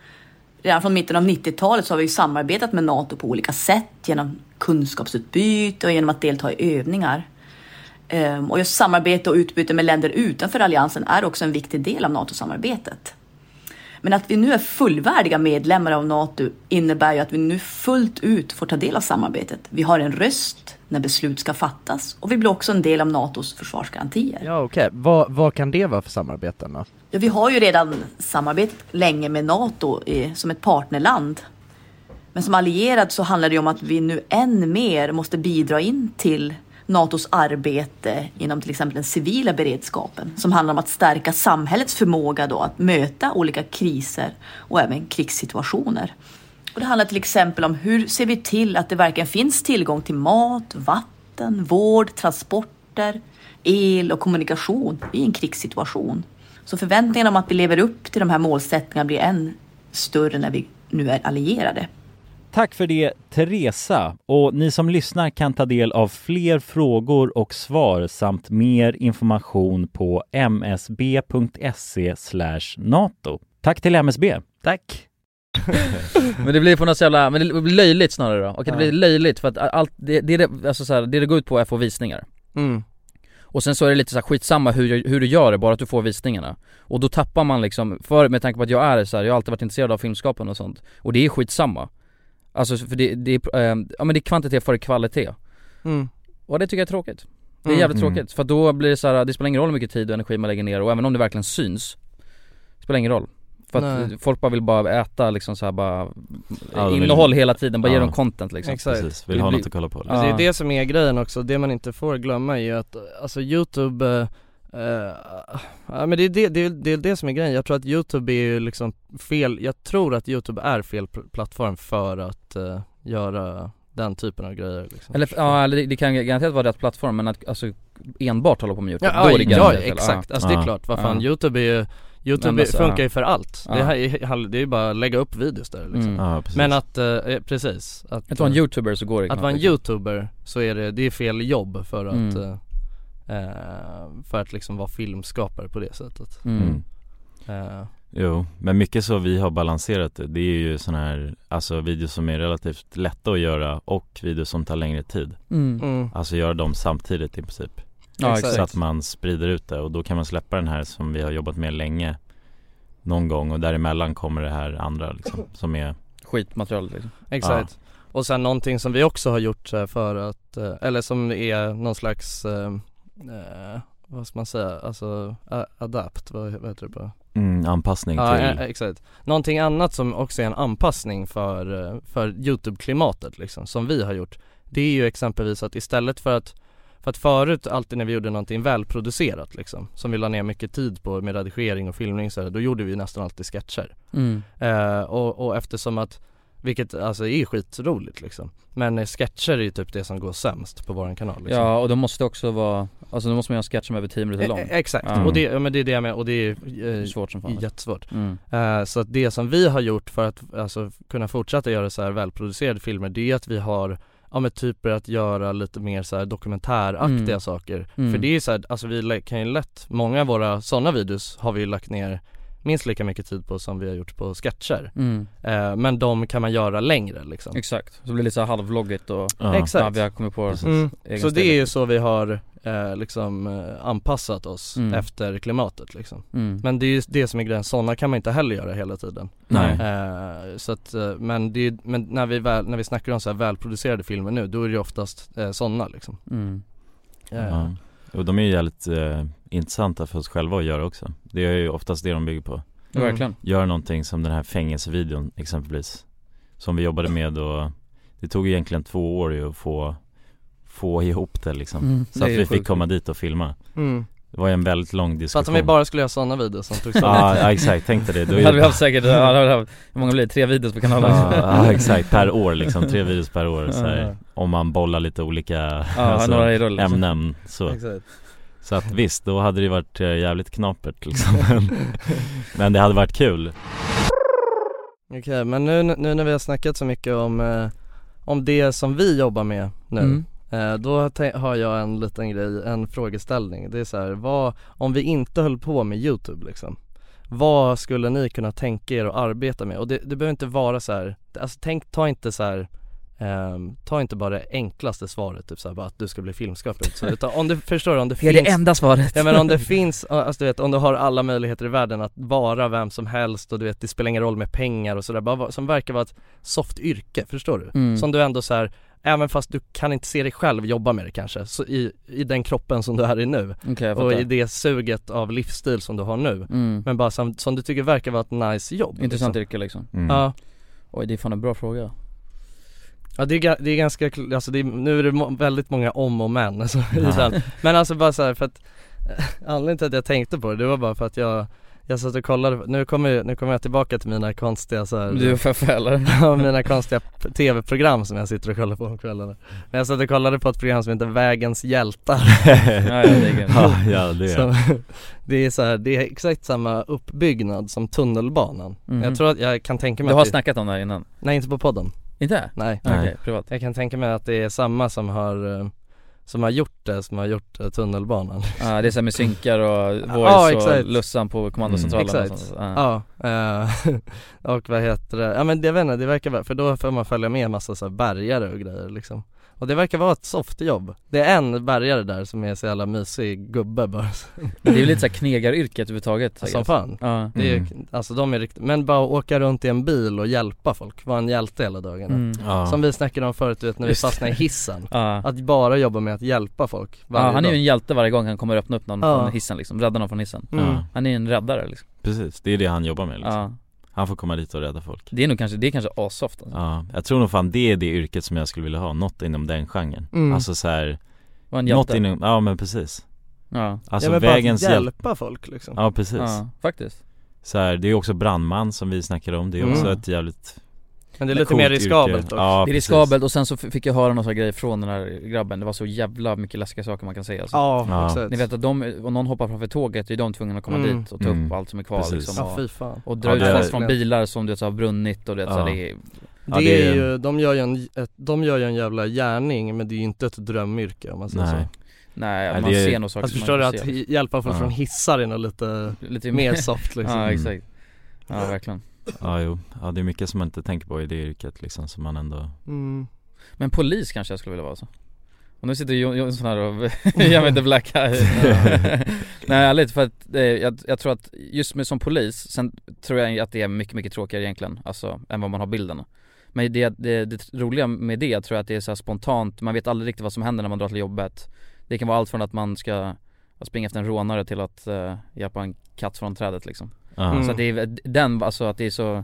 S5: Redan från mitten av 90-talet så har vi samarbetat med NATO på olika sätt genom kunskapsutbyte och genom att delta i övningar. Ehm, och just samarbete och utbyte med länder utanför alliansen är också en viktig del av NATO-samarbetet. Men att vi nu är fullvärdiga medlemmar av NATO innebär ju att vi nu fullt ut får ta del av samarbetet. Vi har en röst när beslut ska fattas och vi blir också en del av NATOs försvarsgarantier.
S4: Ja okej, vad, vad kan det vara för samarbeten då?
S5: Ja, vi har ju redan samarbetat länge med NATO i, som ett partnerland. Men som allierad så handlar det om att vi nu än mer måste bidra in till NATOs arbete inom till exempel den civila beredskapen som handlar om att stärka samhällets förmåga då att möta olika kriser och även krigssituationer. Och det handlar till exempel om hur ser vi till att det verkligen finns tillgång till mat, vatten, vård, transporter, el och kommunikation i en krigssituation. Så förväntningarna om att vi lever upp till de här målsättningarna blir än större när vi nu är allierade.
S6: Tack för det Teresa och ni som lyssnar kan ta del av fler frågor och svar samt mer information på msb.se nato. Tack till MSB!
S4: Tack!
S2: Men det blir på något jävla, men det blir löjligt snarare då, okej det
S4: Ja.
S2: blir löjligt för att allt, det, det, är det, alltså så här, det det går ut på är att få visningar
S4: Mm.
S2: Och sen så är det lite så här skitsamma hur, hur du gör det, bara att du får visningarna Och då tappar man liksom, för med tanke på att jag är så här, jag har alltid varit intresserad av filmskapande och sånt Och det är skitsamma Alltså för det, det är, eh, ja men det är kvantitet före kvalitet
S4: Mm.
S2: Och det tycker jag är tråkigt Det är
S4: Mm.
S2: jävligt
S6: Mm.
S2: tråkigt, för då blir det så här, det spelar ingen roll hur mycket tid och energi man lägger ner och även om det verkligen syns det Spelar ingen roll För att
S4: Nej.
S2: folk bara vill bara äta liksom så här bara
S3: Ja, de vill-
S2: Innehåll hela tiden, bara ge
S3: Ja.
S2: dem content liksom
S4: Exakt.
S3: Precis, vill
S2: Det
S3: ha något att kolla på liksom.
S2: Ja.
S4: Det är det som är grejen också, det man inte får glömma är ju att alltså youtube eh, eh, Ja men det är det, det, är- det är det som är grejen, jag tror att youtube är ju liksom fel, jag tror att youtube är fel pl- plattform för att eh, göra den typen av grejer liksom.
S2: Eller ja, eller det, det kan garanterat vara rätt plattform men att alltså enbart hålla på med youtube,
S4: Ja,
S2: då är
S4: ja,
S2: det
S4: ja
S2: garanterat fel.
S4: exakt, alltså det är
S3: Ja.
S4: klart, vad fan
S2: Ja.
S4: youtube är ju Youtube
S2: alltså,
S4: funkar ju för allt, det,
S2: Ja.
S4: här är, det är ju bara att lägga upp videos där liksom.
S2: Mm.
S3: Ja.
S4: Men att, eh, precis att,
S2: Att vara en youtuber så går det
S4: att vara en youtuber så är det, det är fel jobb för att
S2: Mm.
S4: eh, eh, För att liksom vara filmskapare på det sättet
S2: mm.
S4: eh,
S3: Jo, men mycket så vi har balanserat det, det är ju sådana här, alltså videos som är relativt lätta att göra och videos som tar längre tid
S2: Mm.
S4: mm.
S3: Alltså göra dem samtidigt i princip
S2: Ja
S4: Exakt.
S3: Så att man sprider ut det och då kan man släppa den här som vi har jobbat med länge Någon gång och däremellan kommer det här andra liksom, som är
S2: Skitmaterial liksom
S4: Exakt Och sen någonting som vi också har gjort för att, eh, eller som är någon slags eh, eh, Vad ska man säga, alltså a- adapt, vad, vad heter det på?
S3: mm, anpassning
S4: Ja,
S3: till
S4: eh, exakt. Någonting annat som också är en anpassning för, för Youtube-klimatet liksom, som vi har gjort Det är ju exempelvis att istället för att För att förut, alltid när vi gjorde någonting välproducerat liksom Som vi la ner mycket tid på med redigering och filmning så här, då gjorde vi nästan alltid sketcher
S2: Mm.
S4: eh, och, och eftersom att vilket alltså är skitroligt liksom Men sketcher är ju typ det som går sämst på våran kanal liksom.
S2: Ja och de måste också vara, alltså då måste man göra en sketch som är över 10 minuter lång
S4: Eh, eh, Exakt,
S2: Ja.
S4: och det, ja, men det är det jag menar och det är eh,
S2: Svårt som fan
S4: jättesvårt
S2: Mm.
S4: Eh, Så att det som vi har gjort för att alltså, kunna fortsätta göra så här välproducerade filmer det är att vi har Ja men typ börjat göra lite mer så dokumentäraktiga
S2: Mm.
S4: saker
S2: Mm.
S4: För det är så här, alltså vi kan ju lätt, många av våra sådana videos har vi ju lagt ner minst lika mycket tid på som vi har gjort på sketcher
S2: Mm.
S4: eh, Men de kan man göra längre liksom
S2: Exakt, så blir det lite så halvvloggigt och
S3: Ja.
S4: Exakt.
S2: ja, vi har kommit på
S4: Mm. Så
S2: stil.
S4: det är ju så vi har eh, liksom eh, anpassat oss
S2: Mm.
S4: efter klimatet liksom
S2: Mm.
S4: Men det är ju det som är grejen, sådana kan man inte heller göra hela tiden
S3: Nej.
S4: eh, Så att, eh, men, det är, men när vi väl, när vi snackar om så här välproducerade filmer nu, då är det ju oftast eh, sådana liksom
S2: Mm.
S4: Eh,
S3: Ja. Och de är ju jävligt eh, intressanta för oss själva att göra också. Det är ju oftast det de bygger på.
S2: Ja, verkligen.
S3: Gör någonting som den här fängelsevideon exempelvis. Som vi jobbade med och Det tog egentligen två år ju att få Få ihop det liksom.
S2: Mm,
S3: Så
S2: det
S3: att vi fick
S2: sjukt.
S3: komma dit och filma.
S4: Mm.
S3: Det var ju en väldigt lång
S4: Så
S3: diskussion.
S4: att om vi bara skulle göra sådana videos som tog så
S3: Ja, ja exakt, tänk dig det, då
S2: hade vi haft säkert, ja, hade vi haft, hur många blir det? Tre videos på kanalen?
S3: ja, exakt, per år liksom, tre videos per år. Så här. Om man bollar lite olika
S2: rull, liksom.
S3: ämnen så.
S4: Exakt.
S3: Så att visst, då hade det varit eh, jävligt knapert liksom men, men det hade varit kul
S4: Okej, men nu, nu när vi har snackat så mycket om, eh, om det som vi jobbar med nu
S2: Mm.
S4: eh, Då har jag en liten grej, en frågeställning Det är så här, vad, om vi inte höll på med youtube liksom Vad skulle ni kunna tänka er att arbeta med? Och det, det behöver inte vara så här, alltså tänk, ta inte så här ehm, ta inte bara det enklaste svaret, typ såhär bara att du ska bli filmskapare så, utan om du förstår om det
S2: Det är
S4: finns
S2: det enda svaret
S4: Ja men om det finns, alltså du vet om du har alla möjligheter i världen att vara vem som helst och du vet det spelar ingen roll med pengar och sådär, bara som verkar vara ett soft yrke, förstår du?
S2: Mm.
S4: Som du ändå så här, även fast du kan inte se dig själv jobba med det kanske, så i, i den kroppen som du är i nu
S2: jag
S4: och i det suget av livsstil som du har nu
S2: mm.
S4: Men bara som, som du tycker verkar vara ett nice jobb
S2: Intressant
S4: liksom.
S2: yrke liksom
S3: mm.
S4: Ja,
S2: Oj det är fan en bra fråga
S4: ja det är, det är ganska, alltså det är, nu är det väldigt många om och men alltså, i den. Men alltså bara så här, för att Anledningen till att jag tänkte på det, det var bara för att jag Jag satt och kollade, nu kommer, nu kommer jag tillbaka till mina konstiga så här,
S2: Du eller?
S4: Ja, mina konstiga tv-program som jag sitter och kollar på om kvällarna Men jag satt och kollade på ett program som heter Vägens hjältar
S2: ja, ja, det är gött.
S3: ja, det är
S4: Det är så här, det är exakt samma uppbyggnad som tunnelbanan
S2: Mhm.
S4: Jag tror att jag kan tänka mig
S2: Du har
S4: att det,
S2: snackat om det här innan?
S4: Nej inte på podden,
S2: Inte?
S4: nej
S2: Okej,
S3: Nej.
S2: privat
S4: Jag kan tänka mig att det är samma som har eh, Som har gjort det, som har gjort eh, tunnelbanan
S2: Ja det är så här med synkar och voice
S4: Ja,
S2: och. Lussan på kommandocentralen och
S4: Exakt,
S2: sånt. Ja.
S4: ja, eh, och vad heter det, ja men det vet inte, det verkar vara, för då får man följa med en massa så här bergare och grejer liksom Och det verkar vara ett soft jobb Det är en bergare där som är så jävla mysig gubbe bara
S2: det är ju lite såhär knegaryrket överhuvudtaget
S4: Som
S2: guess.
S4: fan
S2: Ja
S4: det är,
S3: Mm.
S4: Alltså de är riktigt, men bara åka runt i en bil och hjälpa folk, vara en hjälte hela dagarna
S2: mm.
S3: ja.
S4: Som vi snackade om förut, du vet när vi fastnade i hissen
S2: Ja.
S4: Att bara jobba med att hjälpa folk
S2: ja,
S4: varje
S2: han är ju en hjälte varje gång han kommer öppna upp någon
S4: Ja.
S2: från hissen liksom, rädda någon från hissen
S4: Mm.
S3: Ja,
S2: Han är en räddare liksom
S3: precis, det är det han jobbar med liksom. Han får komma dit och rädda folk.
S2: Det är nog kanske, det är kanske asoft alltså.
S3: Ja, jag tror nog fan det är det yrket som jag skulle vilja ha, något inom den genren.
S4: Mm.
S3: Alltså så här,
S2: Var en
S3: något inom, ja men precis.
S2: Ja,
S3: Alltså
S4: ja, men bara
S3: vägens
S4: att
S3: hjälp,
S4: hjälpa folk liksom.
S3: Ja precis.
S2: Ja, faktiskt.
S3: Så här, det är också brandman som vi snackade om, det är
S4: Mm.
S3: också ett jävligt
S4: Men det är lite mer
S3: yrke.
S4: riskabelt också
S3: Ja,
S2: Det är riskabelt och sen så fick jag höra några grejer från den här grabben, det var så jävla mycket läskiga saker man kan säga alltså.
S4: Ja,
S3: Ja.
S4: exakt
S2: Ni vet att de, om någon hoppar framför tåget, är de tvungna att komma
S4: Mm.
S2: dit och ta upp
S3: Mm.
S2: allt som är kvar
S3: Precis.
S2: liksom
S4: Ja
S2: och,
S4: fy fan
S2: och dra
S3: Ja,
S2: ut
S3: det är-
S2: folk från bilar som du vet så har brunnit och du vet så här,
S3: Ja.
S2: det är
S4: Det,
S3: Ja, det
S4: är
S3: är-
S4: ju, de gör ju en, ett, de gör ju en jävla gärning men det är ju inte ett drömyrke om man säger
S3: Nej,
S4: så
S2: Nej,
S3: Nej,
S2: man
S3: det är-
S2: ser nog saker
S4: Alltså förstår du att hjälpa folk
S3: Ja.
S4: från hissar är nog lite
S2: Lite
S4: mer soft liksom
S2: Ja
S3: Mm.
S2: exakt Ja verkligen
S3: ja jo, ja det är mycket som man inte tänker på i det yrket liksom som man ändå
S4: mm.
S2: Men polis kanske jag skulle vilja vara så Och nu sitter Jon- Jonsson här och gör mig inte black eye Nej ärligt för att eh, jag, jag tror att just med som polis, sen tror jag att det är mycket mycket tråkigare egentligen, alltså än vad man har bilden. Men det, det, det roliga med det tror jag att det är så här spontant, man vet aldrig riktigt vad som händer när man drar till jobbet. Det kan vara allt från att man ska springa efter en rånare till att eh, hjälpa en katt från trädet liksom.
S4: Mm.
S2: Så att det är den, alltså att det är så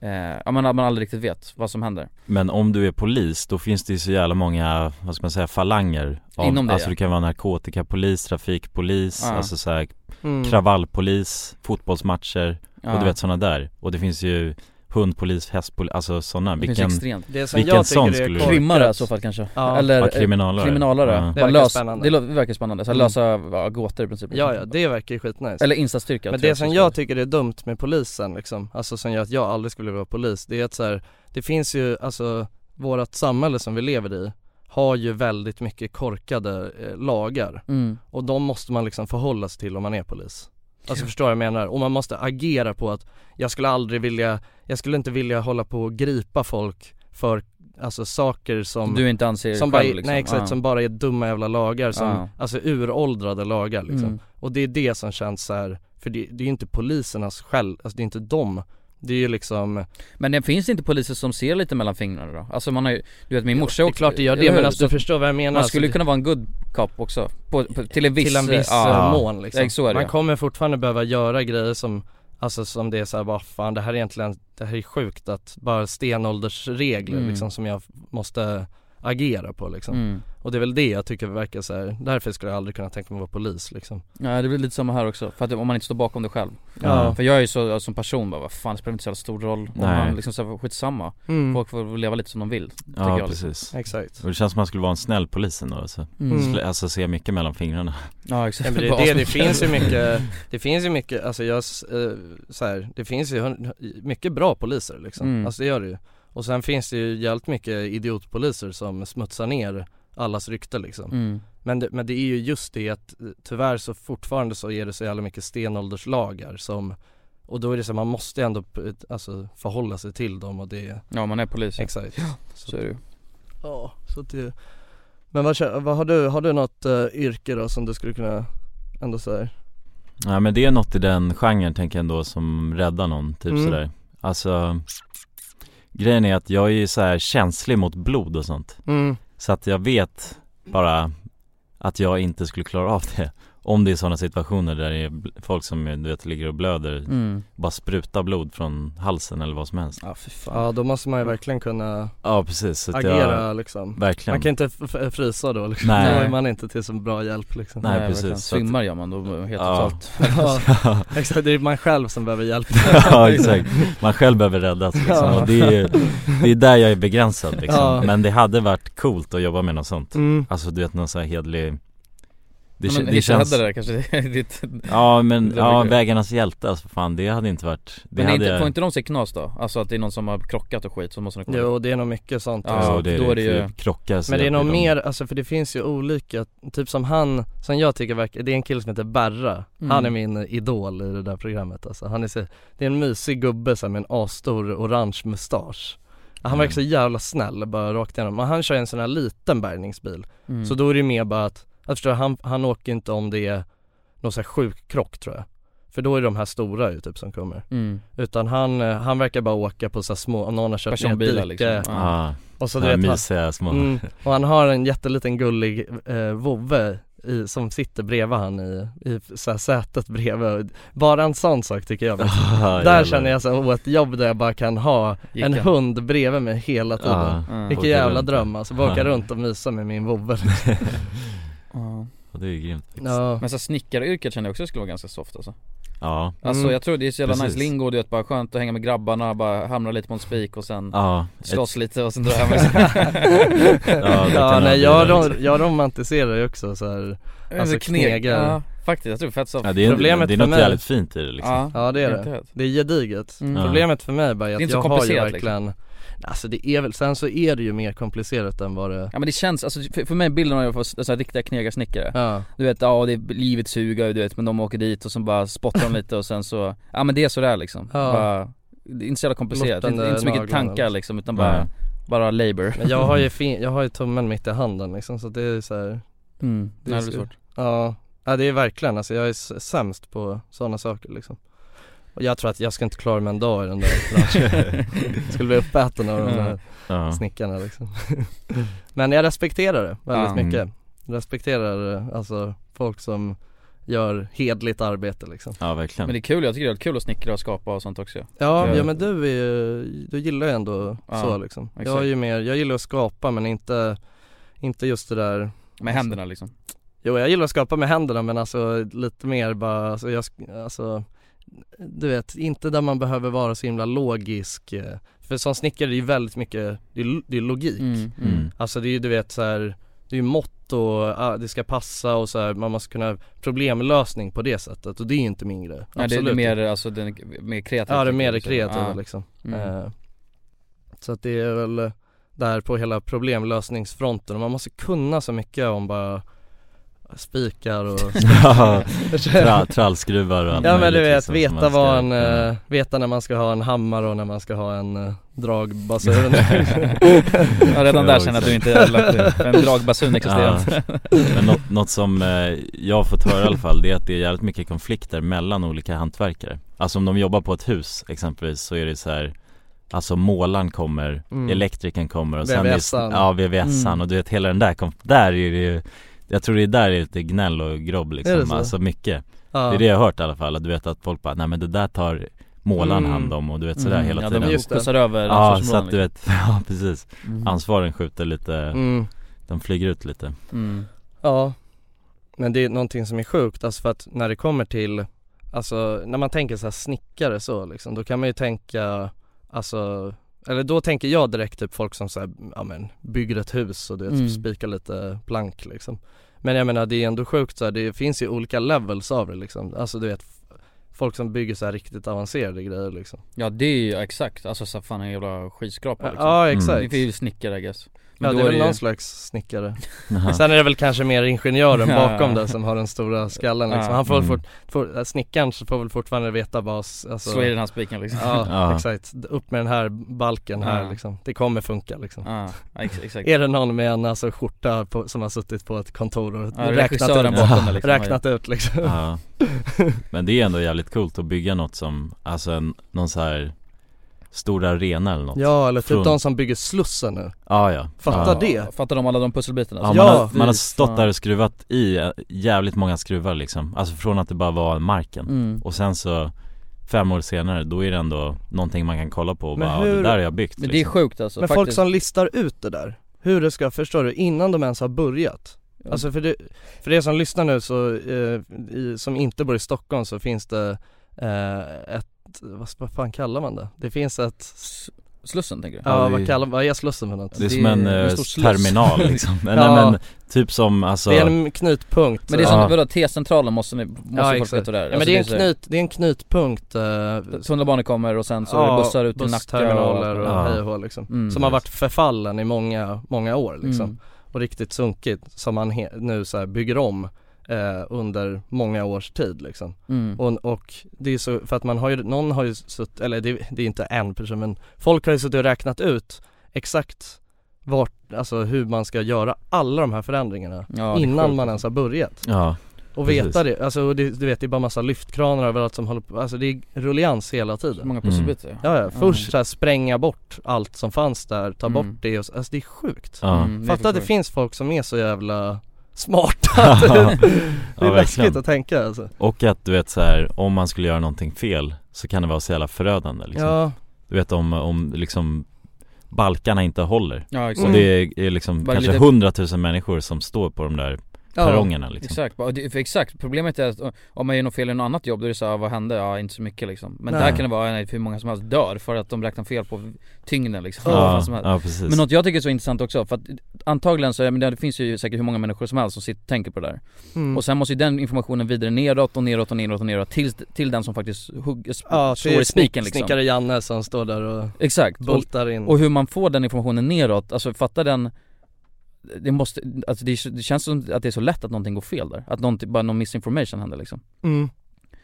S2: eh, ja men att man aldrig riktigt vet vad som händer
S3: Men om du är polis, då finns det ju så jävla många, vad ska man säga, falanger av,
S2: Inom det,
S3: Alltså
S2: ja.
S3: du kan vara narkotikapolis, trafikpolis,
S2: Ja.
S3: alltså så här,
S4: Mm.
S3: kravallpolis, fotbollsmatcher
S2: Ja.
S3: och du vet sådana där Och det finns ju hundpolis, hästpolis, alltså sådana,
S2: Det finns
S3: vilken,
S2: extremt
S4: Det som
S3: vilken
S4: jag tycker
S3: sån
S4: är
S3: skulle du
S4: korkat-
S2: Krimmare i så fall kanske,
S4: Ja.
S2: eller
S3: Ja, kriminalare.
S2: kriminalare.
S3: Ja.
S2: Bara
S4: Det verkar
S2: lös,
S4: spännande.
S2: det lå- verkar spännande, så här
S4: Mm.
S2: lösa ja, gåtor i princip
S4: Ja ja, det verkar ju skitnice
S2: Eller insatsstyrka
S4: Men
S2: tror
S4: det som jag tycker är dumt med polisen liksom, alltså som gör att jag aldrig skulle vilja vara polis, det är att så här, det finns ju, alltså vårat samhälle som vi lever i har ju väldigt mycket korkade eh, lagar
S2: mm.
S4: och de måste man liksom förhålla sig till om man är polis Alltså förstår vad jag menar? Och man måste agera på att jag skulle aldrig vilja, jag skulle inte vilja hålla på och gripa folk för alltså saker som
S2: Du inte anser
S4: som
S2: själv
S4: bara,
S2: liksom.
S4: Nej exakt,
S2: Ja.
S4: som bara är dumma jävla lagar som,
S2: Ja.
S4: alltså uråldrade lagar liksom
S2: Mm.
S4: Och det är det som känns så här, för det, det är ju inte polisernas själv, alltså det är inte dem Det är ju liksom
S2: Men det finns inte poliser som ser lite mellan fingrarna då? Alltså man har ju, du vet min morsa
S4: Det är klart det gör det men alltså
S2: Så
S4: du förstår vad jag menar
S2: Man skulle
S4: alltså,
S2: kunna vara en good cop också, på, på, till en viss,
S4: Till en viss
S2: ja,
S4: eh, mån liksom.
S2: Ja, så är det
S4: Man kommer fortfarande behöva göra grejer som Alltså som det är såhär, vad fan det här är egentligen, det här är sjukt att bara stenåldersregler
S2: Mm.
S4: liksom som jag måste agera på liksom
S2: mm.
S4: Och det är väl det jag tycker verkar så här. därför skulle jag aldrig kunna tänka mig att vara polis liksom
S2: Ja det blir lite samma här också, för att om man inte står bakom det själv
S4: Ja.
S2: För jag är ju så, som person bara, vad fan det spelar inte så jävla stor roll om
S3: Nej.
S2: man liksom så här, skitsamma
S4: mm.
S2: Folk får leva lite som de vill,
S3: Ja
S2: jag liksom.
S3: precis
S4: Exakt
S3: Och det känns som att man skulle vara en snäll polis ändå alltså,
S2: Mm.
S3: Alltså se mycket mellan fingrarna
S2: Ja exakt
S4: Ja, men det, det, det finns ju mycket, det finns ju mycket, alltså jag, eh, så här, det finns ju mycket bra poliser liksom,
S2: Mm.
S4: alltså det gör det ju Och sen finns det ju jävligt mycket idiotpoliser som smutsar ner allas rykte liksom
S2: mm.
S4: men, det, men det är ju just det att eh, tyvärr så fortfarande så är det så jävla mycket stenålderslagar som Och då är det så, man måste ändå alltså förhålla sig till dem och det
S2: Ja man är polis, ja.
S4: Exakt
S2: så är det ju
S4: Ja, så att det Men vad, vad har du, har du något uh, yrke då som du skulle kunna ändå säga?
S3: Ja men det är något i den genren tänker jag ändå som räddar någon, typ
S4: Mm.
S3: sådär Alltså Grejen är att jag är ju så här känslig mot blod och sånt.
S4: Mm,
S3: Så att jag vet bara att jag inte skulle klara av det Om det är sådana situationer där det är folk som du vet ligger och blöder
S2: mm.
S3: Bara spruta blod från halsen eller vad som helst
S2: Ja fy fan
S4: ja då måste man ju verkligen kunna
S3: Ja precis,
S4: agera
S3: jag,
S4: liksom
S3: verkligen
S4: Man kan inte frysa då liksom,
S3: Nej.
S4: då är man inte till så bra hjälp liksom
S3: Nej,
S2: verkligen.
S3: precis,
S2: Svimmar gör man då helt
S3: Ja.
S2: totalt
S4: Ja, exakt, det är man själv som behöver hjälp
S3: Ja exakt, man själv behöver räddas liksom.
S4: Ja.
S3: och det är ju, det är där jag är begränsad liksom.
S4: Ja.
S3: Men det hade varit coolt att jobba med något sånt
S4: mm.
S3: Alltså du vet någon sån här hedlig Det,
S2: men
S3: det känns
S2: det där kanske, ditt
S3: Ja men, ja vägarnas hjälte alltså fan det hade inte varit Det
S2: Men
S3: hade
S2: inte, får inte de se knas då? Alltså att det är någon som har krockat och skit så måste de kolla
S4: Jo det är nog mycket sånt
S2: Ja.
S3: Ja det är,
S2: då är det ju-
S3: för krockar så
S4: Men det är nog
S3: de.
S4: mer, alltså för det finns ju olika, typ som han, som jag tycker verkar, det är en kille som heter Berra
S2: Mm.
S4: Han är min idol i det där programmet alltså. Han är så, det är en mysig gubbe så här, med en asstor orange mustasch Han
S3: Mm.
S4: verkar så jävla snäll bara rakt igenom, men han kör en sån här liten bärgningsbil
S2: mm.
S4: Så då är det mer bara att, jag förstår, han, han åker inte om det är någon sån här sjuk krock tror jag. För då är det de här stora ju typ som kommer.
S2: Mm.
S4: Utan han, eh, han verkar bara åka på så här små, om någon har kört ner dike.
S2: liksom.
S3: Ja,
S4: Och så du vet han,
S3: mysiga små.
S4: Mm, och han har en jätteliten gullig eh, vovve i, som sitter bredvid han i, i så här, sätet bredvid. Bara en sån sak tycker jag.
S3: Ja,
S4: Där känner jag så åh, ett jobb där jag bara kan ha
S2: Gick
S4: en
S2: jag.
S4: hund bredvid mig hela tiden.
S3: Ja,
S2: Mm.
S4: Vilken jävla
S3: runt.
S4: dröm alltså, bara åka
S3: Ja.
S4: runt och mysa med min vovve
S2: Ja.
S3: Och det är ju grymt faktiskt.
S4: Ja,
S2: Men så snickaryrket känner jag också skulle vara ganska soft alltså
S3: Ja,
S2: Alltså
S4: Mm.
S2: jag tror det är så jävla
S3: Precis.
S2: nice lingo, du vet bara skönt att hänga med grabbarna, bara hamra lite på en spik och sen
S3: ja,
S2: slåss
S3: ett,
S2: lite och sen dra hem liksom.
S3: ja,
S4: ja nej jag, rom, jag romantiserar ju också så här. Alltså, knegar.
S2: Ja faktiskt, jag tror det är fett soft
S3: ja, det är,
S4: Problemet
S3: det är
S4: för
S3: något
S4: mig-
S3: jävligt fint i det liksom
S2: Ja,
S4: Ja det är det, det är gediget
S2: Mm.
S4: Problemet för mig bara är
S2: är
S4: att
S2: så
S4: jag har ju
S2: komplicerat,
S4: verkligen Alltså det är väl, sen så är det ju mer komplicerat än vad det
S2: Ja men det känns, alltså för, för mig bilden av att vara så här riktiga knegarsnickare
S4: Ja,
S2: Du vet, ja det är livet suger du vet men de åker dit och så bara spottar de lite och sen så, ja men det är sådär liksom
S4: Ja.
S2: bara, Det är inte så jävla komplicerat, det är inte, så mycket tankar
S4: liksom.
S2: liksom utan bara,
S3: Nej.
S2: bara labor
S4: men jag har ju fin, jag har ju tummen mitt i handen liksom så det är så här,
S2: mm.
S4: Det
S2: Det
S4: är
S2: är
S4: så-
S2: svårt
S4: ja, ja det är verkligen alltså jag är sämst på sådana saker liksom Och jag tror att jag ska inte klara mig en dag i den där branschen. Jag skulle bli uppäten av de där
S3: Ja,
S4: snickarna liksom. Men jag respekterar det väldigt
S2: Ja.
S4: mycket. Respekterar eh, alltså folk som gör hedligt arbete liksom.
S3: Ja verkligen.
S2: Men det är kul, jag tycker det är kul att snickra och skapa och sånt också.
S4: Ja,
S3: Ja.
S4: ja men du är ju, du gillar ju ändå
S2: Ja,
S4: så liksom. Jag
S2: exakt.
S4: är ju mer, jag gillar att skapa men inte, inte just det där
S2: Med händerna liksom.
S4: Jo jag gillar att skapa med händerna men alltså lite mer bara, alltså, jag, alltså Du vet, inte där man behöver vara så himla logisk eh, För som snickare är det ju väldigt mycket, det är, det är logik
S2: mm,
S3: Mm.
S4: Alltså det är ju du vet så här, det är ju mått och ah, det ska passa och så här, man måste kunna problemlösning på det sättet och det är ju inte min grej
S2: Nej det är
S4: Absolut
S2: mer, alltså den, mer kreativt
S4: Ja det är mer det kreativa
S2: Ja.
S4: liksom
S2: Mm.
S4: eh, Så att det är väl där på hela problemlösningsfronten och man måste kunna så mycket om bara spikar och
S3: Ja, tra, trallskruvar och allt
S4: Ja men du vet,
S3: liksom, som
S4: veta vad en, eh, veta när man ska ha en hammare och när man ska ha en uh, dragbasun
S2: Ja redan där
S3: Ja,
S2: känner jag att du inte är lagt en dragbasun existerar inte
S3: Men något, något som eh, jag har fått höra i alla fall det är att det är jävligt mycket konflikter mellan olika hantverkare. Alltså om de jobbar på ett hus exempelvis så är det så här Alltså målaren kommer,
S4: Mm.
S3: elektrikern kommer och sen är
S4: VVS-an.
S3: Ja VVS-an
S2: Mm.
S3: och du vet hela den där kom, där är det ju Jag tror det är där det är lite gnäll och grobb liksom,
S4: så?
S3: alltså mycket
S4: ja.
S3: Det är det jag har hört i alla fall, att du vet att folk bara, nej men det där tar målaren
S4: Mm.
S3: hand om och du vet sådär
S2: Mm,
S3: hela
S2: ja,
S3: tiden
S2: de
S4: Just det.
S2: skjutsar över
S3: Ja så att du vet, ja precis.
S2: Mm.
S3: Ansvaren skjuter lite,
S4: mm.
S3: de flyger ut lite
S2: Mm.
S4: Ja Men det är någonting som är sjukt, alltså för att när det kommer till Alltså när man tänker så här snickare så liksom, då kan man ju tänka Alltså Eller då tänker jag direkt typ folk som så här, ja men bygger ett hus och du vet
S2: Mm.
S4: spikar lite plank liksom. Men jag menar det är ändå sjukt så här, det finns ju olika levels av det liksom. Alltså du vet Folk som bygger så här riktigt avancerade grejer liksom.
S2: Ja det är ju exakt, alltså så fan en jävla skyskrapa liksom.
S4: Ja
S3: Mm.
S4: exakt.
S2: Det är ju snickare I guess
S4: Ja
S2: då
S4: det är väl
S2: ju-
S4: någon slags snickare. Sen är det väl kanske mer ingenjören
S2: Ja,
S4: bakom
S2: ja.
S4: det som har den stora skallen liksom.
S2: Ja.
S4: Han får väl
S3: Mm.
S4: fort, får, äh, snickaren får väl fortfarande veta vad, alltså,
S2: Slå i den här spiken liksom
S4: Ja,
S3: Ja.
S4: exakt, upp med den här balken här
S2: Ja.
S4: liksom, det kommer funka liksom
S2: Ja, ex- exakt
S4: Är det någon med en alltså skjorta på, som har suttit på ett kontor och
S2: Ja,
S4: räknat, ut,
S2: bakom det liksom
S4: räknat ut liksom
S3: Ja. Men det är ändå jävligt coolt att bygga något som, alltså en, någon så här stor arena eller något
S4: Ja eller typ
S3: Från-
S4: de som bygger Slussen nu,
S3: Ja ja
S4: fatta
S3: ja.
S4: det!
S2: Fattar de alla de pusselbitarna?
S3: Ja,
S2: Alltså,
S3: man,
S4: Ja,
S3: har, man har stått där och skruvat i eh, jävligt många skruvar liksom Alltså från att det bara var marken
S2: mm.
S3: Och sen så Fem år senare, då är det ändå någonting man kan kolla på och
S4: Men
S3: bara, ja, det
S4: hur-
S3: där har jag byggt
S2: Men det är
S3: liksom.
S2: sjukt alltså
S4: Men
S2: faktiskt.
S4: folk som listar ut det där, hur det ska, förstår du, innan de ens har börjat Alltså för det, för det som lyssnar nu så, eh, i, som inte bor i Stockholm så finns det eh, ett, vad, vad fan kallar man det? Det finns ett,
S2: Slussen tänker du?
S4: ja,
S3: Ja,
S4: vad
S3: det-
S4: kallar, vad är Slussen för något?
S3: Det är som en,
S2: är en
S3: eh, terminal liksom men,
S4: Ja.
S3: nej, men typ som alltså
S4: Det är en knutpunkt
S2: Men det är som,
S3: Ja.
S2: vadå T-centralen måste ni, måste
S4: Ja,
S2: folk veta det är?
S4: Ja, men
S2: Alltså,
S4: det är en knut, det är en knutpunkt eh,
S2: Tunnelbanan kommer och sen så är det bussar ut till Nacka
S4: bussterminaler och
S3: Ja.
S4: hej och liksom
S2: Mm.
S4: Som har varit förfallen i många, många år liksom
S2: Mm.
S4: Och riktigt sunkigt som man he- nu så här bygger om eh, under många års tid liksom.
S2: Mm.
S4: och, och det är så, för att man har ju, någon har ju suttit, eller det, det är inte en person men Folk har ju suttit och räknat ut exakt vart, alltså hur man ska göra alla de här förändringarna
S2: Ja,
S4: innan man ens har börjat.
S3: Ja,
S4: Och
S3: Precis.
S4: veta det, alltså det, du vet det är bara massa lyftkranar överallt som håller på, alltså det är rullians hela
S2: Så
S4: tiden.
S2: Många pusselbitar.
S4: Ja ja, först så här spränga bort allt som fanns där, ta
S2: Mm.
S4: bort det och, så- alltså det är sjukt.
S2: Mm,
S4: Fatta att det finns folk som är så jävla smarta Det är
S3: ja
S4: läskigt att tänka alltså.
S3: Och att du vet så här, om man skulle göra någonting fel så kan det vara så jävla förödande liksom.
S4: Ja,
S3: Du vet om, om liksom balkarna inte håller.
S2: Ja exakt.
S3: Och det är, är liksom
S2: Bara
S3: kanske
S2: lite-
S3: hundratusen människor som står på de där
S4: ja.
S3: perrongerna liksom.
S2: Exakt, och för exakt, problemet är att om man gör något fel i något annat jobb då är det så här, vad hände? Ja inte så mycket liksom. Men
S4: Nej.
S2: där kan det vara nej, hur många som helst dör för att de räknar fel på tyngden liksom,
S3: Ja, ja precis.
S2: Men något jag tycker är så intressant också, för att antagligen så, men det finns ju säkert hur många människor som helst som sitter och tänker på det där.
S4: Mm.
S2: Och sen måste ju den informationen vidare neråt och neråt och neråt och neråt till, till den som faktiskt hugger, sp-
S4: Ja,
S2: slår i spiken liksom.
S4: Snickare Janne som står där och
S2: Exakt, och,
S4: bultar in.
S2: och hur man får den informationen neråt, alltså fatta den det måste, alltså det, det känns som att det är så lätt att någonting går fel där, att någonting, bara någon misinformation händer liksom
S4: mm.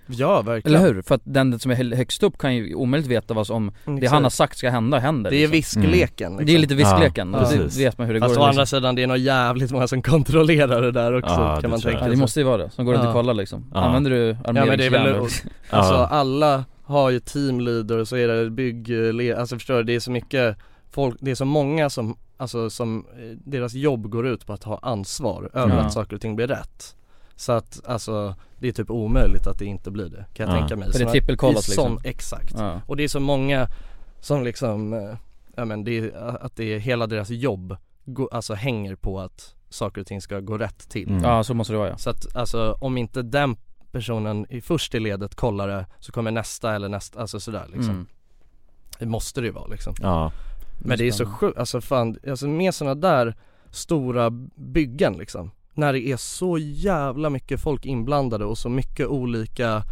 S4: Ja verkligen
S2: Eller hur? För att den som är hö- högst upp kan ju omöjligt veta vad som,
S4: Mm,
S2: det han har sagt ska hända, händer
S4: Det är
S2: liksom.
S4: viskleken liksom.
S2: Det är lite viskleken,
S3: Ja,
S2: det
S3: precis.
S2: vet man hur det
S4: Fast
S2: går
S4: å
S2: liksom.
S4: andra sidan det är nog jävligt många som kontrollerar det där också
S3: Ja, det
S4: kan man tänka
S2: Ja det
S4: sig.
S2: måste ju vara det, som går runt
S4: Ja.
S2: och kollar liksom.
S3: Ja.
S2: Använder du
S4: Ja
S2: armeringsjärn?
S4: alltså
S3: Ja.
S4: alla har ju teamleader och så är det bygg, alltså förstår du, det är så mycket folk, det är så många som, alltså som, eh, deras jobb går ut på att ha ansvar över
S2: Ja.
S4: att saker och ting blir rätt Så att alltså det är typ omöjligt att det inte blir det kan jag
S2: Ja.
S4: tänka mig
S2: För det är
S4: Så
S2: trippelkollat
S4: i sån-
S2: liksom.
S4: Exakt
S2: Ja.
S4: Och det är så många som liksom, eh, ja men det är, att det är hela deras jobb Alltså hänger på att saker och ting ska gå rätt till
S2: Mm. Ja, så måste det vara, ja.
S4: Så att alltså om inte den personen i först i ledet kollar det så kommer nästa eller nästa, alltså sådär liksom
S2: Mm.
S4: Det måste det ju vara liksom
S3: Ja.
S4: Men det är så sjukt, alltså fan, alltså med sådana där stora byggen liksom När det är så jävla mycket folk inblandade och så mycket olika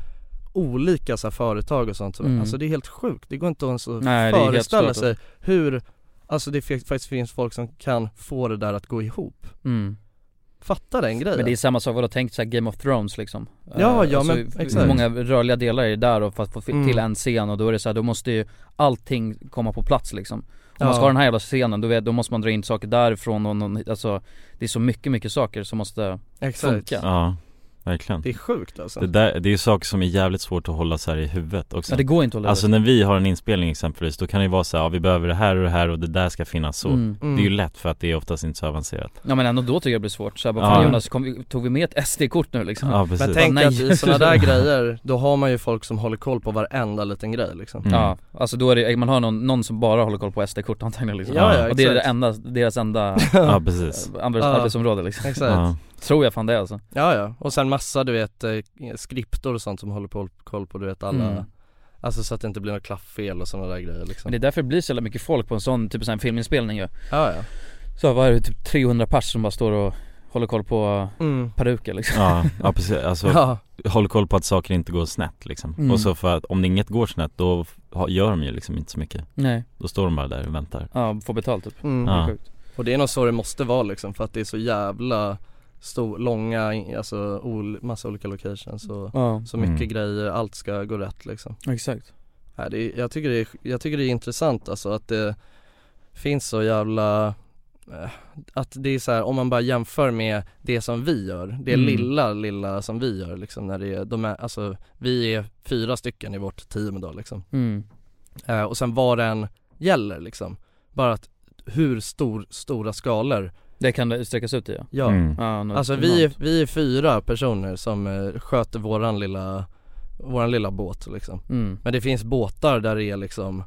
S4: Olika så företag och sånt,
S2: Mm.
S4: alltså det är helt sjukt, det går inte ens att
S2: Nej,
S4: föreställa sig hur Alltså det faktiskt finns folk som kan få det där att gå ihop
S2: Mm.
S4: Fatta den grejen
S2: Men det är samma sak, vadå, tänk såhär Game of Thrones liksom
S4: Ja, ja, men
S2: hur-
S4: exakt.
S2: Hur många rörliga delar är det där och för att få
S4: Mm.
S2: till en scen och då är det så här, då måste ju allting komma på plats liksom Om man ska ha den här jävla scenen, då, vet, då måste man dra in saker därifrån och någon, alltså Det är så mycket, mycket saker som måste
S4: Exakt.
S2: funka.
S3: Ja, verkligen
S4: Det är sjukt alltså
S3: Det, där, det är ju saker som är jävligt svårt att hålla så här i huvudet också
S2: Ja, det går inte att hålla
S3: Alltså
S2: det.
S3: när vi har en inspelning exempelvis, då kan det ju vara så här, ja vi behöver det här och det här och det där ska finnas så
S2: Mm.
S3: Det är ju lätt för att det är oftast inte så avancerat
S2: Ja men ändå då tycker jag det blir svårt, så här, bara,
S3: Ja.
S2: fan Jonas, kom, vi- tog vi med ett SD-kort nu liksom?
S3: Ja, precis.
S4: Men tänk att i sådana där grejer, då har man ju folk som håller koll på varenda liten grej liksom
S3: Mm.
S2: Ja, alltså då är det, man har någon, någon som bara håller koll på SD-kort antagligen liksom
S4: Ja, ja,
S2: Och det är det enda, deras enda
S3: Ja, precis.
S4: Ja.
S2: arbetsområde liksom
S4: Exakt
S3: Ja.
S2: Tror jag fan det alltså.
S4: Ja ja, och sen massa du vet eh, skriptor och sånt som håller på koll på du vet alla
S2: Mm.
S4: Alltså så att det inte blir något klafffel och sådana där grejer liksom.
S2: Men det är därför det blir så jävla mycket folk på en sån, typ en sån filminspelning ju.
S4: Ja ja.
S2: Så vad är det, typ 300 pers som bara står och håller koll på
S4: Mm.
S2: peruker liksom.
S3: Ja, ja precis, alltså
S4: Ja.
S3: håll koll på att saker inte går snett liksom.
S2: Mm.
S3: Och så för att om inget går snett då gör de ju liksom inte så mycket.
S2: Nej.
S3: Då står de bara där och väntar.
S2: Ja, får betalt typ.
S4: Mm.
S3: Ja.
S4: Och det är nog så det måste vara liksom för att det är så jävla stor, långa, alltså ol, massa olika locations och
S2: Ja.
S4: så mycket
S3: Mm.
S4: grejer, allt ska gå rätt liksom
S2: Exakt
S4: Nej, det är, jag, tycker det är, jag tycker det är intressant alltså att det finns så jävla eh, att det är så här, om man bara jämför med det som vi gör, det
S2: Mm.
S4: lilla, lilla som vi gör liksom när det är, de är, alltså vi är fyra stycken i vårt team då liksom
S2: mm.
S4: eh, Och sen vad den gäller liksom, bara att hur stor, stora skalor
S2: Det kan det sträckas ut i ja.
S4: Ja,
S3: Mm.
S2: ja något
S4: alltså vi är, vi är fyra personer som eh, sköter våran lilla, våran lilla båt liksom.
S2: Mm.
S4: Men det finns båtar där det är liksom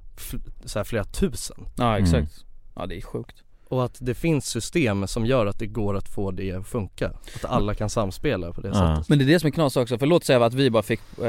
S4: så här flera tusen.
S2: Ja exakt.
S3: Mm.
S2: Ja det är sjukt
S4: Och att det finns system som gör att det går att få det att funka Att alla kan samspela på det
S3: Ja.
S4: sättet
S2: Men det är det som är knas också, för låt säga att vi bara fick, eh,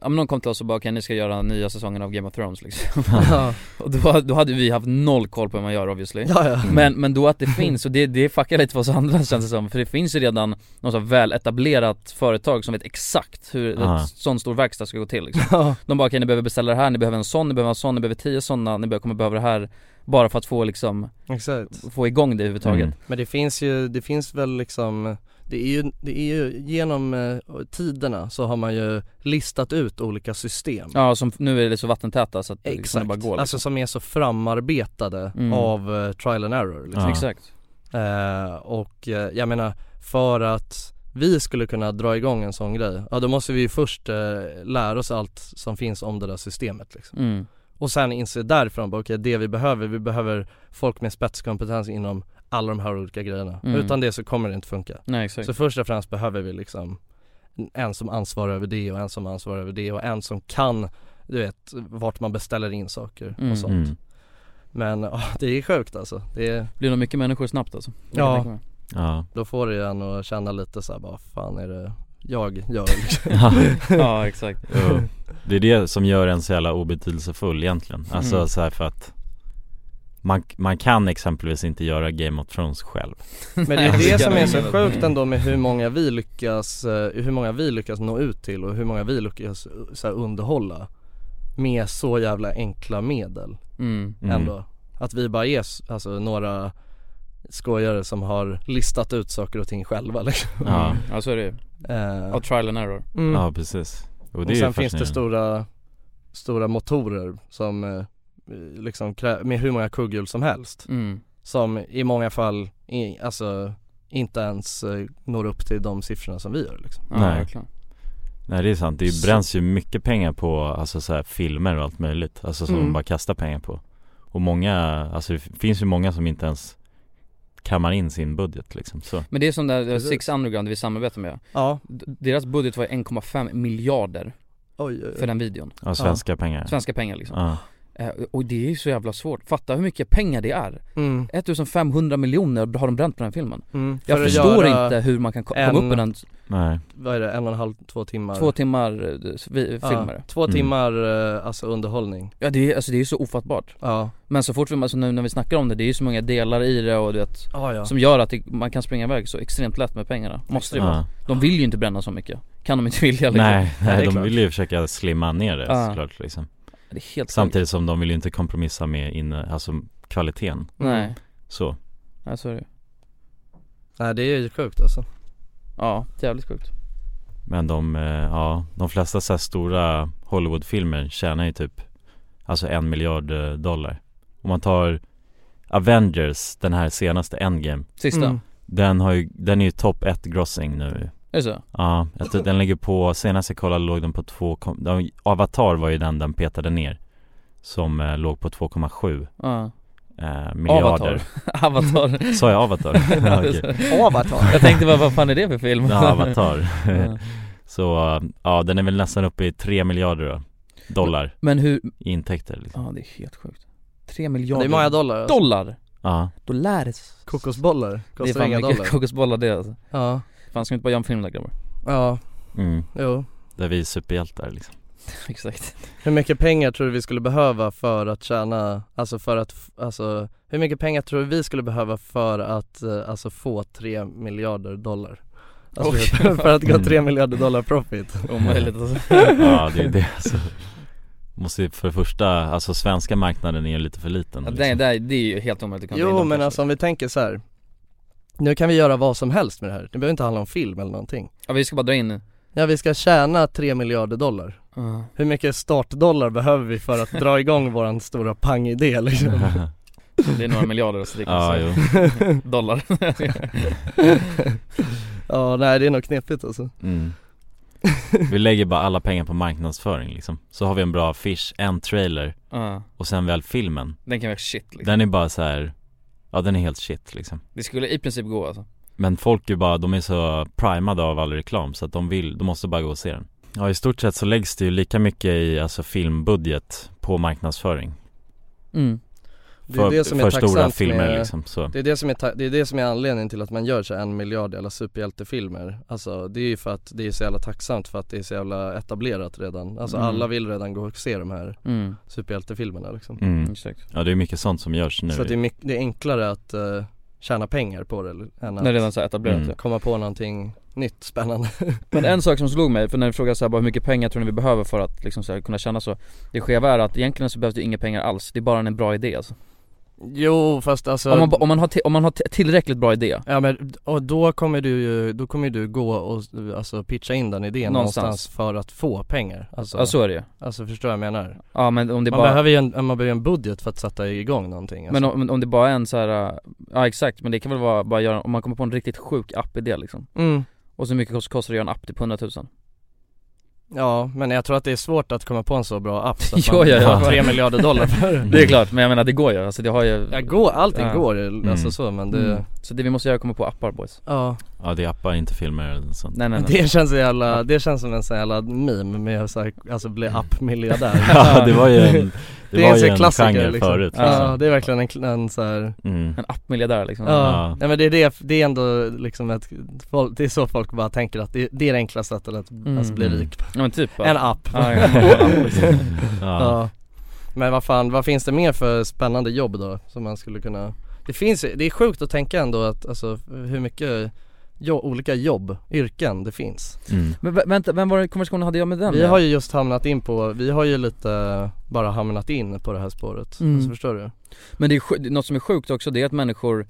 S2: ja men någon kom till oss och bara okej ni ska göra nya säsongen av Game of Thrones liksom
S4: Ja,
S2: Och då, då hade vi haft noll koll på hur man gör obviously
S4: ja, ja.
S2: Men, men då att det finns, och det, det fuckar lite för oss andra känns det som, för det finns ju redan något så väl etablerat företag som vet exakt hur
S3: Ja.
S2: en sån stor verkstad ska gå till liksom. De bara okej ni behöver beställa det här, ni behöver en sån, ni behöver en sån, ni behöver tio sådana, ni behöver, kommer behöva det här Bara för att få liksom,
S4: exakt
S2: få igång det överhuvudtaget
S3: Mm.
S4: Men det finns ju, det finns väl liksom det är, ju, det är ju genom eh, tiderna så har man ju listat ut olika system
S2: Ja som nu är det så vattentäta så att det
S4: Exakt,
S2: kommer bara gå liksom.
S4: alltså som är så framarbetade
S2: Mm.
S4: av eh, trial and error liksom.
S3: Ja.
S2: Exakt
S4: Eh, och eh, jag menar för att vi skulle kunna dra igång en sån grej, ja då måste vi ju först eh, lära oss allt som finns om det där systemet liksom.
S2: mm.
S4: Och sen inse därifrån, bara, okej det vi behöver, vi behöver folk med spetskompetens inom alla de här olika grejerna.
S2: Mm.
S4: Utan det så kommer det inte funka.
S2: Nej exakt
S4: Så först och främst behöver vi liksom en som ansvarar över det och en som ansvarar över det och en som kan, du vet, vart man beställer in saker
S2: Mm.
S4: och sånt.
S3: Mm.
S4: Men ja, det är sjukt alltså. Det är,
S2: blir nog mycket människor snabbt alltså
S4: Ja.
S3: Ja,
S4: då får det ju en att känna lite så här, vad fan är det jag gör liksom.
S3: ja.
S2: ja exakt.
S3: Det är det som gör en så jävla obetydelsefull egentligen Alltså
S2: Mm.
S3: så här för att man, man kan exempelvis inte göra Game of Thrones själv
S4: Men det är det som är så sjukt ändå med hur många vi lyckas, eh, hur många vi lyckas nå ut till och hur många vi lyckas eh, så här, underhålla Med så jävla enkla medel
S2: mm.
S3: Mm.
S4: ändå Att vi bara är alltså några skojare som har listat ut saker och ting själva liksom
S3: Ja.
S2: Mm. Ja så är det ju, av trial and error
S4: mm.
S3: Ja precis Och
S4: Och sen finns det stora, stora motorer som eh, liksom med hur många kugghjul som helst
S2: mm.
S4: Som i många fall, i, alltså inte ens eh, når upp till de siffrorna som vi gör liksom
S2: Ja
S3: Nej.
S2: verkligen
S3: Nej det är sant, det
S4: Så-
S3: bränns ju mycket pengar på alltså så här, filmer och allt möjligt Alltså som
S4: Mm.
S3: de bara kastar pengar på Och många, alltså det finns ju många som inte ens kammar in sin budget liksom så.
S2: Men det är som där
S4: Precis.
S2: Six Underground vi samarbetar med.
S4: Ja,
S2: Deras budget var 1,5 miljarder
S4: oj, oj,
S2: för
S4: oj.
S2: den videon.
S3: Ja, svenska pengar.
S2: Svenska pengar liksom.
S3: Ja,
S2: Och det är ju så jävla svårt, fatta hur mycket pengar det är.
S4: Mm,
S2: 1500 miljoner har de bränt på den här filmen.
S4: Mm.
S2: Jag
S4: För
S2: förstår inte hur man kan ko-
S4: en-
S2: komma upp med den
S3: nej.
S4: Vad är det, en och en halv, två timmar?
S2: två timmar eh, vi,
S4: Ja,
S2: filmer.
S4: Två
S3: Mm.
S4: timmar eh, alltså underhållning.
S2: Ja det är, alltså det är så ofattbart.
S4: Ja,
S2: Men så fort vi, alltså nu när vi snackar om det, det är ju så många delar i det och du vet
S4: ah, ja.
S2: Som gör att det, man kan springa iväg så extremt lätt med pengarna, måste det vara.
S3: Ja.
S2: De vill ju inte bränna så mycket, kan de inte vilja liksom.
S3: Nej,
S4: är
S3: nej de
S4: klart.
S3: vill ju försöka slimma ner det
S2: Ja.
S3: såklart liksom
S2: Det är helt
S3: Samtidigt som de vill ju inte kompromissa med inne, alltså kvaliteten.
S2: Nej,
S3: så.
S2: Nej så är det
S4: Nej det är ju sjukt alltså.
S2: Ja, jävligt sjukt.
S3: Men de, eh, ja, de flesta så här stora Hollywoodfilmer tjänar ju typ Alltså en miljard eh, dollar. Om man tar Avengers, den här senaste Endgame.
S2: Sista,
S4: Mm.
S3: Den har ju, den är ju top 1 grossing nu
S2: är det så?
S3: Ja, jag tror den ligger på, senast jag kollade låg den på 2, kom- de- Avatar var ju den den petade ner Som eh, låg på 2,7
S2: Ja,
S3: eh, miljarder
S2: Avatar
S3: Sa jag Avatar? Ja, okej.
S4: Avatar
S2: Jag tänkte bara, vad fan är det för film?
S3: Ja, Avatar
S2: Ja.
S3: Så, ja den är väl nästan uppe i 3 miljarder då Dollar
S2: Men hur,
S3: i intäkter liksom
S2: ja det är helt sjukt Tre
S4: Det
S2: miljarder
S4: är många dollar alltså.
S2: dollar!
S3: Ja,
S2: Dollares
S4: Kokosbollar,
S2: Det är
S4: kostar
S2: fan
S4: inga dollar
S2: kokosbollar det alltså.
S4: Ja,
S2: Fan ska vi inte bara göra en film där grabbar?
S4: ja,
S3: mm.
S4: jo
S3: Där vi är superhjältar liksom
S2: Exakt
S4: Hur mycket pengar tror du vi skulle behöva för att tjäna, alltså för att, f- alltså hur mycket pengar tror du vi skulle behöva för att, eh, alltså få 3 miljarder dollar? Alltså
S2: Oj.
S4: för, för att gå
S3: Mm.
S4: 3 miljarder dollar profit
S2: Omöjligt alltså
S3: Ja det är det alltså Måste ju för det första, alltså svenska marknaden är ju lite för liten
S2: ja,
S3: liksom.
S2: det, det, det är ju helt omöjligt att kunna
S4: Jo
S2: vinna
S4: men alltså om vi tänker så här. Nu kan vi göra vad som helst med det här, det behöver inte handla om film eller någonting
S2: Ja vi ska bara dra in
S4: Ja vi ska tjäna 3 miljarder dollar
S2: Ja.
S4: Hur mycket startdollar behöver vi för att dra igång våran stora pangidé liksom?
S2: Det är några miljarder det kan
S3: Ja,
S2: säga. Dollar
S4: Ja nej det är nog knepigt alltså
S3: mm. Vi lägger bara alla pengar på marknadsföring liksom Så har vi en bra affisch, en trailer
S2: Ja,
S3: och sen väl filmen
S2: den kan vara shit liksom.
S3: Den är bara så här. Ja den är helt shit liksom.
S2: Det skulle i princip gå alltså.
S3: Men folk är bara, de är så primade av all reklam så att de vill, de måste bara gå och se den. Ja i stort sett så läggs det ju lika mycket i alltså filmbudget på marknadsföring.
S2: Mm.
S4: Det är
S3: För,
S4: det som är
S3: för stora filmer
S4: med-
S3: liksom så
S4: Det är det som är, ta- det är det som är anledningen till att man gör så en miljard jävla superhjältefilmer Alltså det är ju för att det är så jävla tacksamt för att det är så jävla etablerat redan Alltså
S2: Mm.
S4: alla vill redan gå och se de här
S2: Mm.
S4: superhjältefilmerna liksom
S3: mm.
S2: Exakt
S3: Ja det är mycket sånt som görs nu
S4: Så att det är, mycket, det är enklare att eh, tjäna pengar på det än
S2: När
S4: att
S2: det redan så etablerat
S3: Mm.
S4: komma på någonting nytt spännande
S2: Men en sak som slog mig, för när du frågar så här, bara hur mycket pengar tror ni vi behöver för att liksom så här, kunna känna så Det skeva är att egentligen så behövs det inga pengar alls, det är bara en bra idé alltså.
S4: Jo fast alltså
S2: om, man, om, man har om man har ti- tillräckligt bra idé
S4: Ja men, och då kommer du ju, då kommer du gå och alltså pitcha in den idén
S2: Någonstans.
S4: någonstans, för att få pengar Alltså,
S2: Ja så är det ju
S4: alltså förstår jag vad jag menar?
S2: Ja men om det
S4: man
S2: bara
S4: behöver ju en, man behöver ju en budget för att sätta igång någonting alltså.
S2: Men om, om det bara är en så här, ja exakt, men det kan väl vara bara göra, om man kommer på en riktigt sjuk app-idé liksom
S4: mm.
S2: Och så mycket kost- kostar det att göra en app till på 100 000
S4: Ja men jag tror att det är svårt att komma på en så bra app så att
S2: Jo,
S4: man
S2: ja, ja.
S4: får 3 miljarder dollar för det
S2: är klart, men jag menar det går ju, alltså det har ju
S4: Ja går, allting
S2: Ja.
S4: går alltså så men det,
S2: mm. Så det vi måste göra är att komma på appar boys
S4: ja
S3: Ja det är appar, inte filmer eller sånt
S2: Nej nej nej
S4: Det känns så jävla, det känns som en sån jävla meme med så här, alltså bli app-miljardär
S3: Ja det var ju en, det,
S4: Det är
S3: var
S4: en
S3: ju en
S4: klassiker,
S3: genre
S4: liksom.
S3: förut
S4: Ja,
S3: liksom.
S4: det är verkligen en, en så här
S3: mm.
S2: En app-miljardär liksom
S4: Ja,
S3: Ja.
S4: ja men det är det, det är ändå liksom ett, folk, det är så folk bara tänker att det, det är det enklaste sättet att
S2: Mm.
S4: alltså, bli
S3: Mm.
S4: rik på.
S2: Ja men typ
S4: En app
S2: Ja, en liksom.
S3: ja.
S4: Ja. Men vad fan, vad finns det mer för spännande jobb då som man skulle kunna Det finns det är sjukt att tänka ändå att alltså hur mycket jo, olika jobb, yrken det finns
S3: Mm.
S2: Men vä- vänta, vem var det konversationen hade jag med den?
S4: Vi har ju just hamnat in på, vi har ju lite bara hamnat in på det här spåret,
S2: Mm.
S4: alltså förstår du?
S2: Men det är något som är sjukt också, det är att människor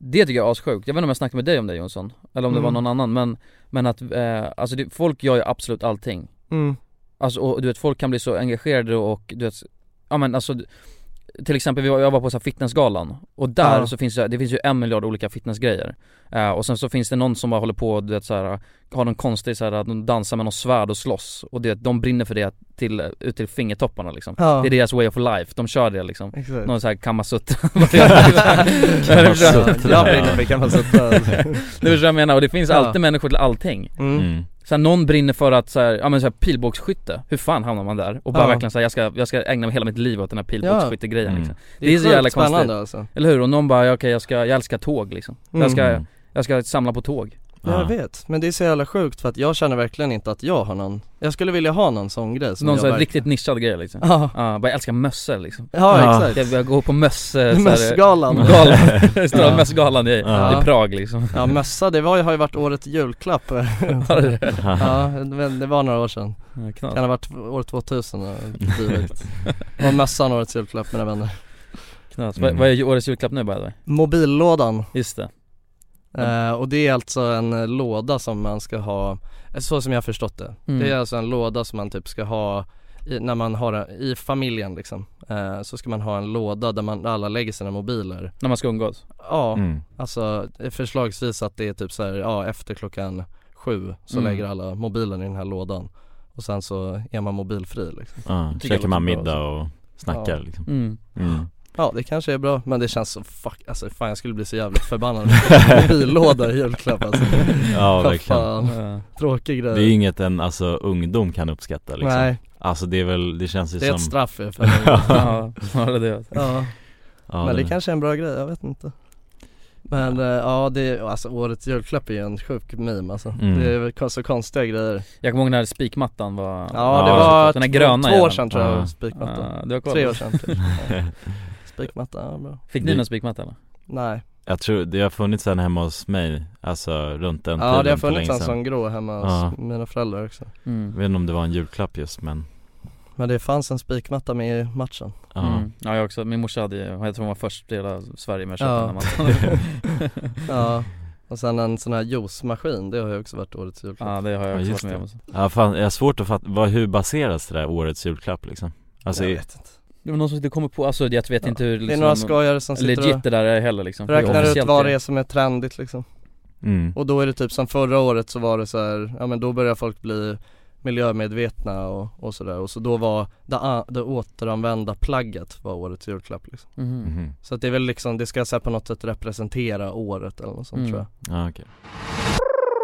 S2: Det tycker jag är assjukt, jag vet inte om jag snackade med dig om det Jonsson Eller om det
S4: Mm.
S2: var någon annan men Men att, eh, alltså det, folk gör ju absolut allting
S4: Mm.
S2: Alltså och du vet folk kan bli så engagerade och du vet Ja men alltså till exempel vi var- jag var på så här fitnessgalan och där
S4: Ja.
S2: så finns det, det finns ju en miljard olika fitnessgrejer Eh, Och sen så finns det någon som bara håller på du vet så här, har någon konstig så här, att de dansar med någon svärd och slåss och det, de brinner för det till, ut till fingertopparna liksom
S4: Ja.
S2: Det är deras way of life, de kör det liksom
S4: Exakt.
S2: Någon sån här kamasutra
S4: Kamasutra. Jag brinner för kamasutra.
S2: Det är vad jag menar och det finns
S4: Ja.
S2: alltid människor till allting
S4: Mm.
S3: Mm.
S2: så här, någon brinner för att så här, ja men så här, pilbågsskytte, hur fan hamnar man där? Och bara
S4: Ja.
S2: verkligen säga jag ska, jag ska ägna hela mitt liv åt den här pilbågsskyttegrejen
S3: Mm.
S2: liksom.
S4: Det
S2: Det är
S4: är
S2: så jävla konstigt
S4: alltså.
S2: Eller hur? Och någon bara, ja, okej jag ska, jag älskar tåg liksom Jag ska,
S3: Mm.
S2: jag ska samla på tåg
S4: Ja, jag vet, men det är så jävla sjukt för att jag känner verkligen inte att jag har någon Jag skulle vilja ha någon sån grej som
S2: Någon sån
S4: verkligen-
S2: riktigt nischad grej liksom
S4: Ja.
S2: Ja, bara jag älskar mössor liksom
S4: Ja,
S3: Ja.
S4: exakt
S2: Jag, jag går på möss... eh,
S4: Mössgalan.
S2: Galan, stora
S4: Ja.
S2: mössgalan i,
S3: Ja.
S2: i Prag liksom
S4: Ja mössa, det var, ju- har ju varit årets julklapp
S2: det?
S4: Ja, men det var några år sedan
S2: Ja.
S4: Kan ha varit år 2000 och dylikt Var mössan årets julklapp mina vänner
S2: Knas.
S3: Mm.
S2: Vad, vad är årets julklapp nu by the way?
S4: Mobillådan
S2: Just det
S4: eh, Och det är alltså en eh, låda som man ska ha eh, Så som jag har förstått det
S2: Mm.
S4: Det är alltså en låda som man typ ska ha i, när man har i familjen liksom eh, Så ska man ha en låda där man där alla lägger sina mobiler
S2: När man ska umgås?
S4: Ja,
S3: Mm.
S4: alltså förslagsvis att det är typ så här, ja efter klockan sju så
S2: Mm.
S4: lägger alla mobilen i den här lådan Och sen så är man mobilfri liksom
S3: Ja,
S2: jag
S3: käkar man middag och snackar
S4: Ja.
S3: liksom
S2: Mm.
S4: Ja det kanske är bra men det känns så fuck, alltså fan jag skulle bli så jävligt förbannad. Med mobillåda i julklapp alltså.
S3: Ja verkligen.
S4: fan,
S2: Ja.
S4: tråkig grej.
S3: Det är inget en alltså ungdom kan uppskatta liksom.
S4: Nej,
S3: Alltså det är väl, det känns ju
S4: det är
S3: som
S4: ett straff ju för
S2: Ja, snarare det
S4: Ja,
S3: ja,
S4: men det kanske är en bra grej, jag vet inte. Men eh, ja det, alltså årets julklapp är ju en sjuk meme alltså.
S3: Mm.
S4: Det är så konstiga grejer.
S2: Jag kommer ihåg när spikmattan var
S4: Ja,
S3: Ja,
S4: det var
S2: den här
S4: två-
S2: gröna
S4: två år sedan tror jag,
S3: Ja.
S4: spikmatta
S2: Ja, du har koll
S4: Tre år
S2: det.
S4: sedan typ. Ja. Spikmatta, ja bra
S2: Fick ni någon spikmatta eller?
S4: Nej,
S3: Jag tror, det har funnits en hemma hos mig, alltså runt den
S4: ja det har
S3: för
S4: funnits en sån grå hemma hos
S3: Ja.
S4: mina föräldrar också
S2: Mm.
S3: Jag vet inte om det var en julklapp just men
S4: Men det fanns en spikmatta med i matchen
S3: ja,
S2: Mm. Ja jag också, min morsa hade ju, jag tror hon var först i hela Sverige med att köpa
S4: Ja.
S2: den mattan
S4: Ja, och sen en sån här juicemaskin, det har ju också varit årets julklapp
S2: Ja det har jag
S3: Ja,
S2: också
S3: just
S2: varit med om
S3: det. ja fan, jag har svårt att fatta, vad, hur baseras det där årets julklapp liksom? Alltså,
S4: Jag vet inte
S2: Det var någon som inte kommer på, alltså jag vet
S4: Ja.
S2: inte hur
S4: Det är några skojare som sitter
S2: legit
S4: och
S2: det där är heller liksom
S4: räknar ut vad det är som är trendigt liksom
S3: mm.
S4: Och då är det typ som förra året så var det så här, ja men då börjar folk bli miljömedvetna och, och sådär och så då var det, det återanvända plagget var årets julklapp liksom
S2: Mhm.
S3: Mhm.
S4: Så att det är väl liksom, det ska så här på något sätt representera året eller något sånt
S2: Mm.
S4: tror jag
S3: Ja okej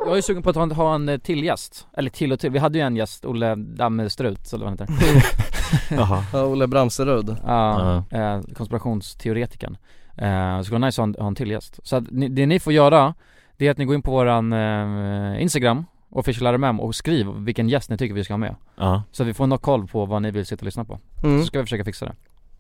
S2: Jag är sugen på att ha, ha en till gäst, eller till och till, vi hade ju en gäst, Olle Dammestrut eller vad han heter
S3: Jaha.
S4: Ja, Olle Bramserud.
S2: Ja, eh, konspirationsteoretikern. Eh, Det skulle vara nice att ha en, ha en till gäst. Så att ni, det ni får göra, det är att ni går in på våran eh, Instagram, official RMM och skriv vilken gäst ni tycker vi ska ha med.
S3: Ja,
S2: Så att vi får något koll på vad ni vill sitta och lyssna på.
S4: Mm.
S2: Så ska vi försöka fixa det.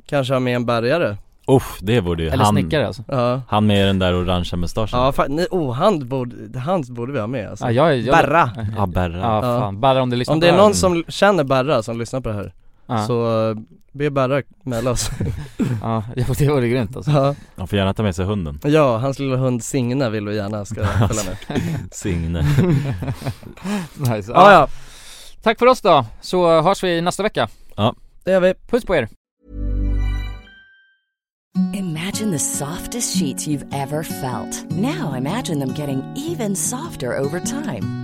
S4: Kanske ha med en bärgare.
S3: Uff det borde ju
S2: Eller
S3: han,
S2: snickare alltså.
S4: Ja,
S3: han med den där orangea mustaschen.
S4: Ja fa- nej, oh han borde, han borde vi ha med alltså.
S2: Ja, jag, jag,
S4: Berra!
S3: Ja Berra
S2: Ja fan, Berra om du lyssnar
S4: Om
S2: på
S4: det är
S2: här.
S4: någon som känner Berra som lyssnar på det här
S2: ja.
S4: Så be Berra mejla oss
S2: ja, det vore grymt alltså
S4: ja.
S3: Han får gärna ta med sig hunden
S4: ja, hans lilla hund Signe vill vi gärna ska följa med
S3: Signe
S2: nice.
S4: Ja ja,
S2: Tack för oss då, så hörs vi nästa vecka
S4: det gör vi
S2: Puss på er!
S7: Imagine the softest sheets you've ever felt. Now imagine them getting even softer over time.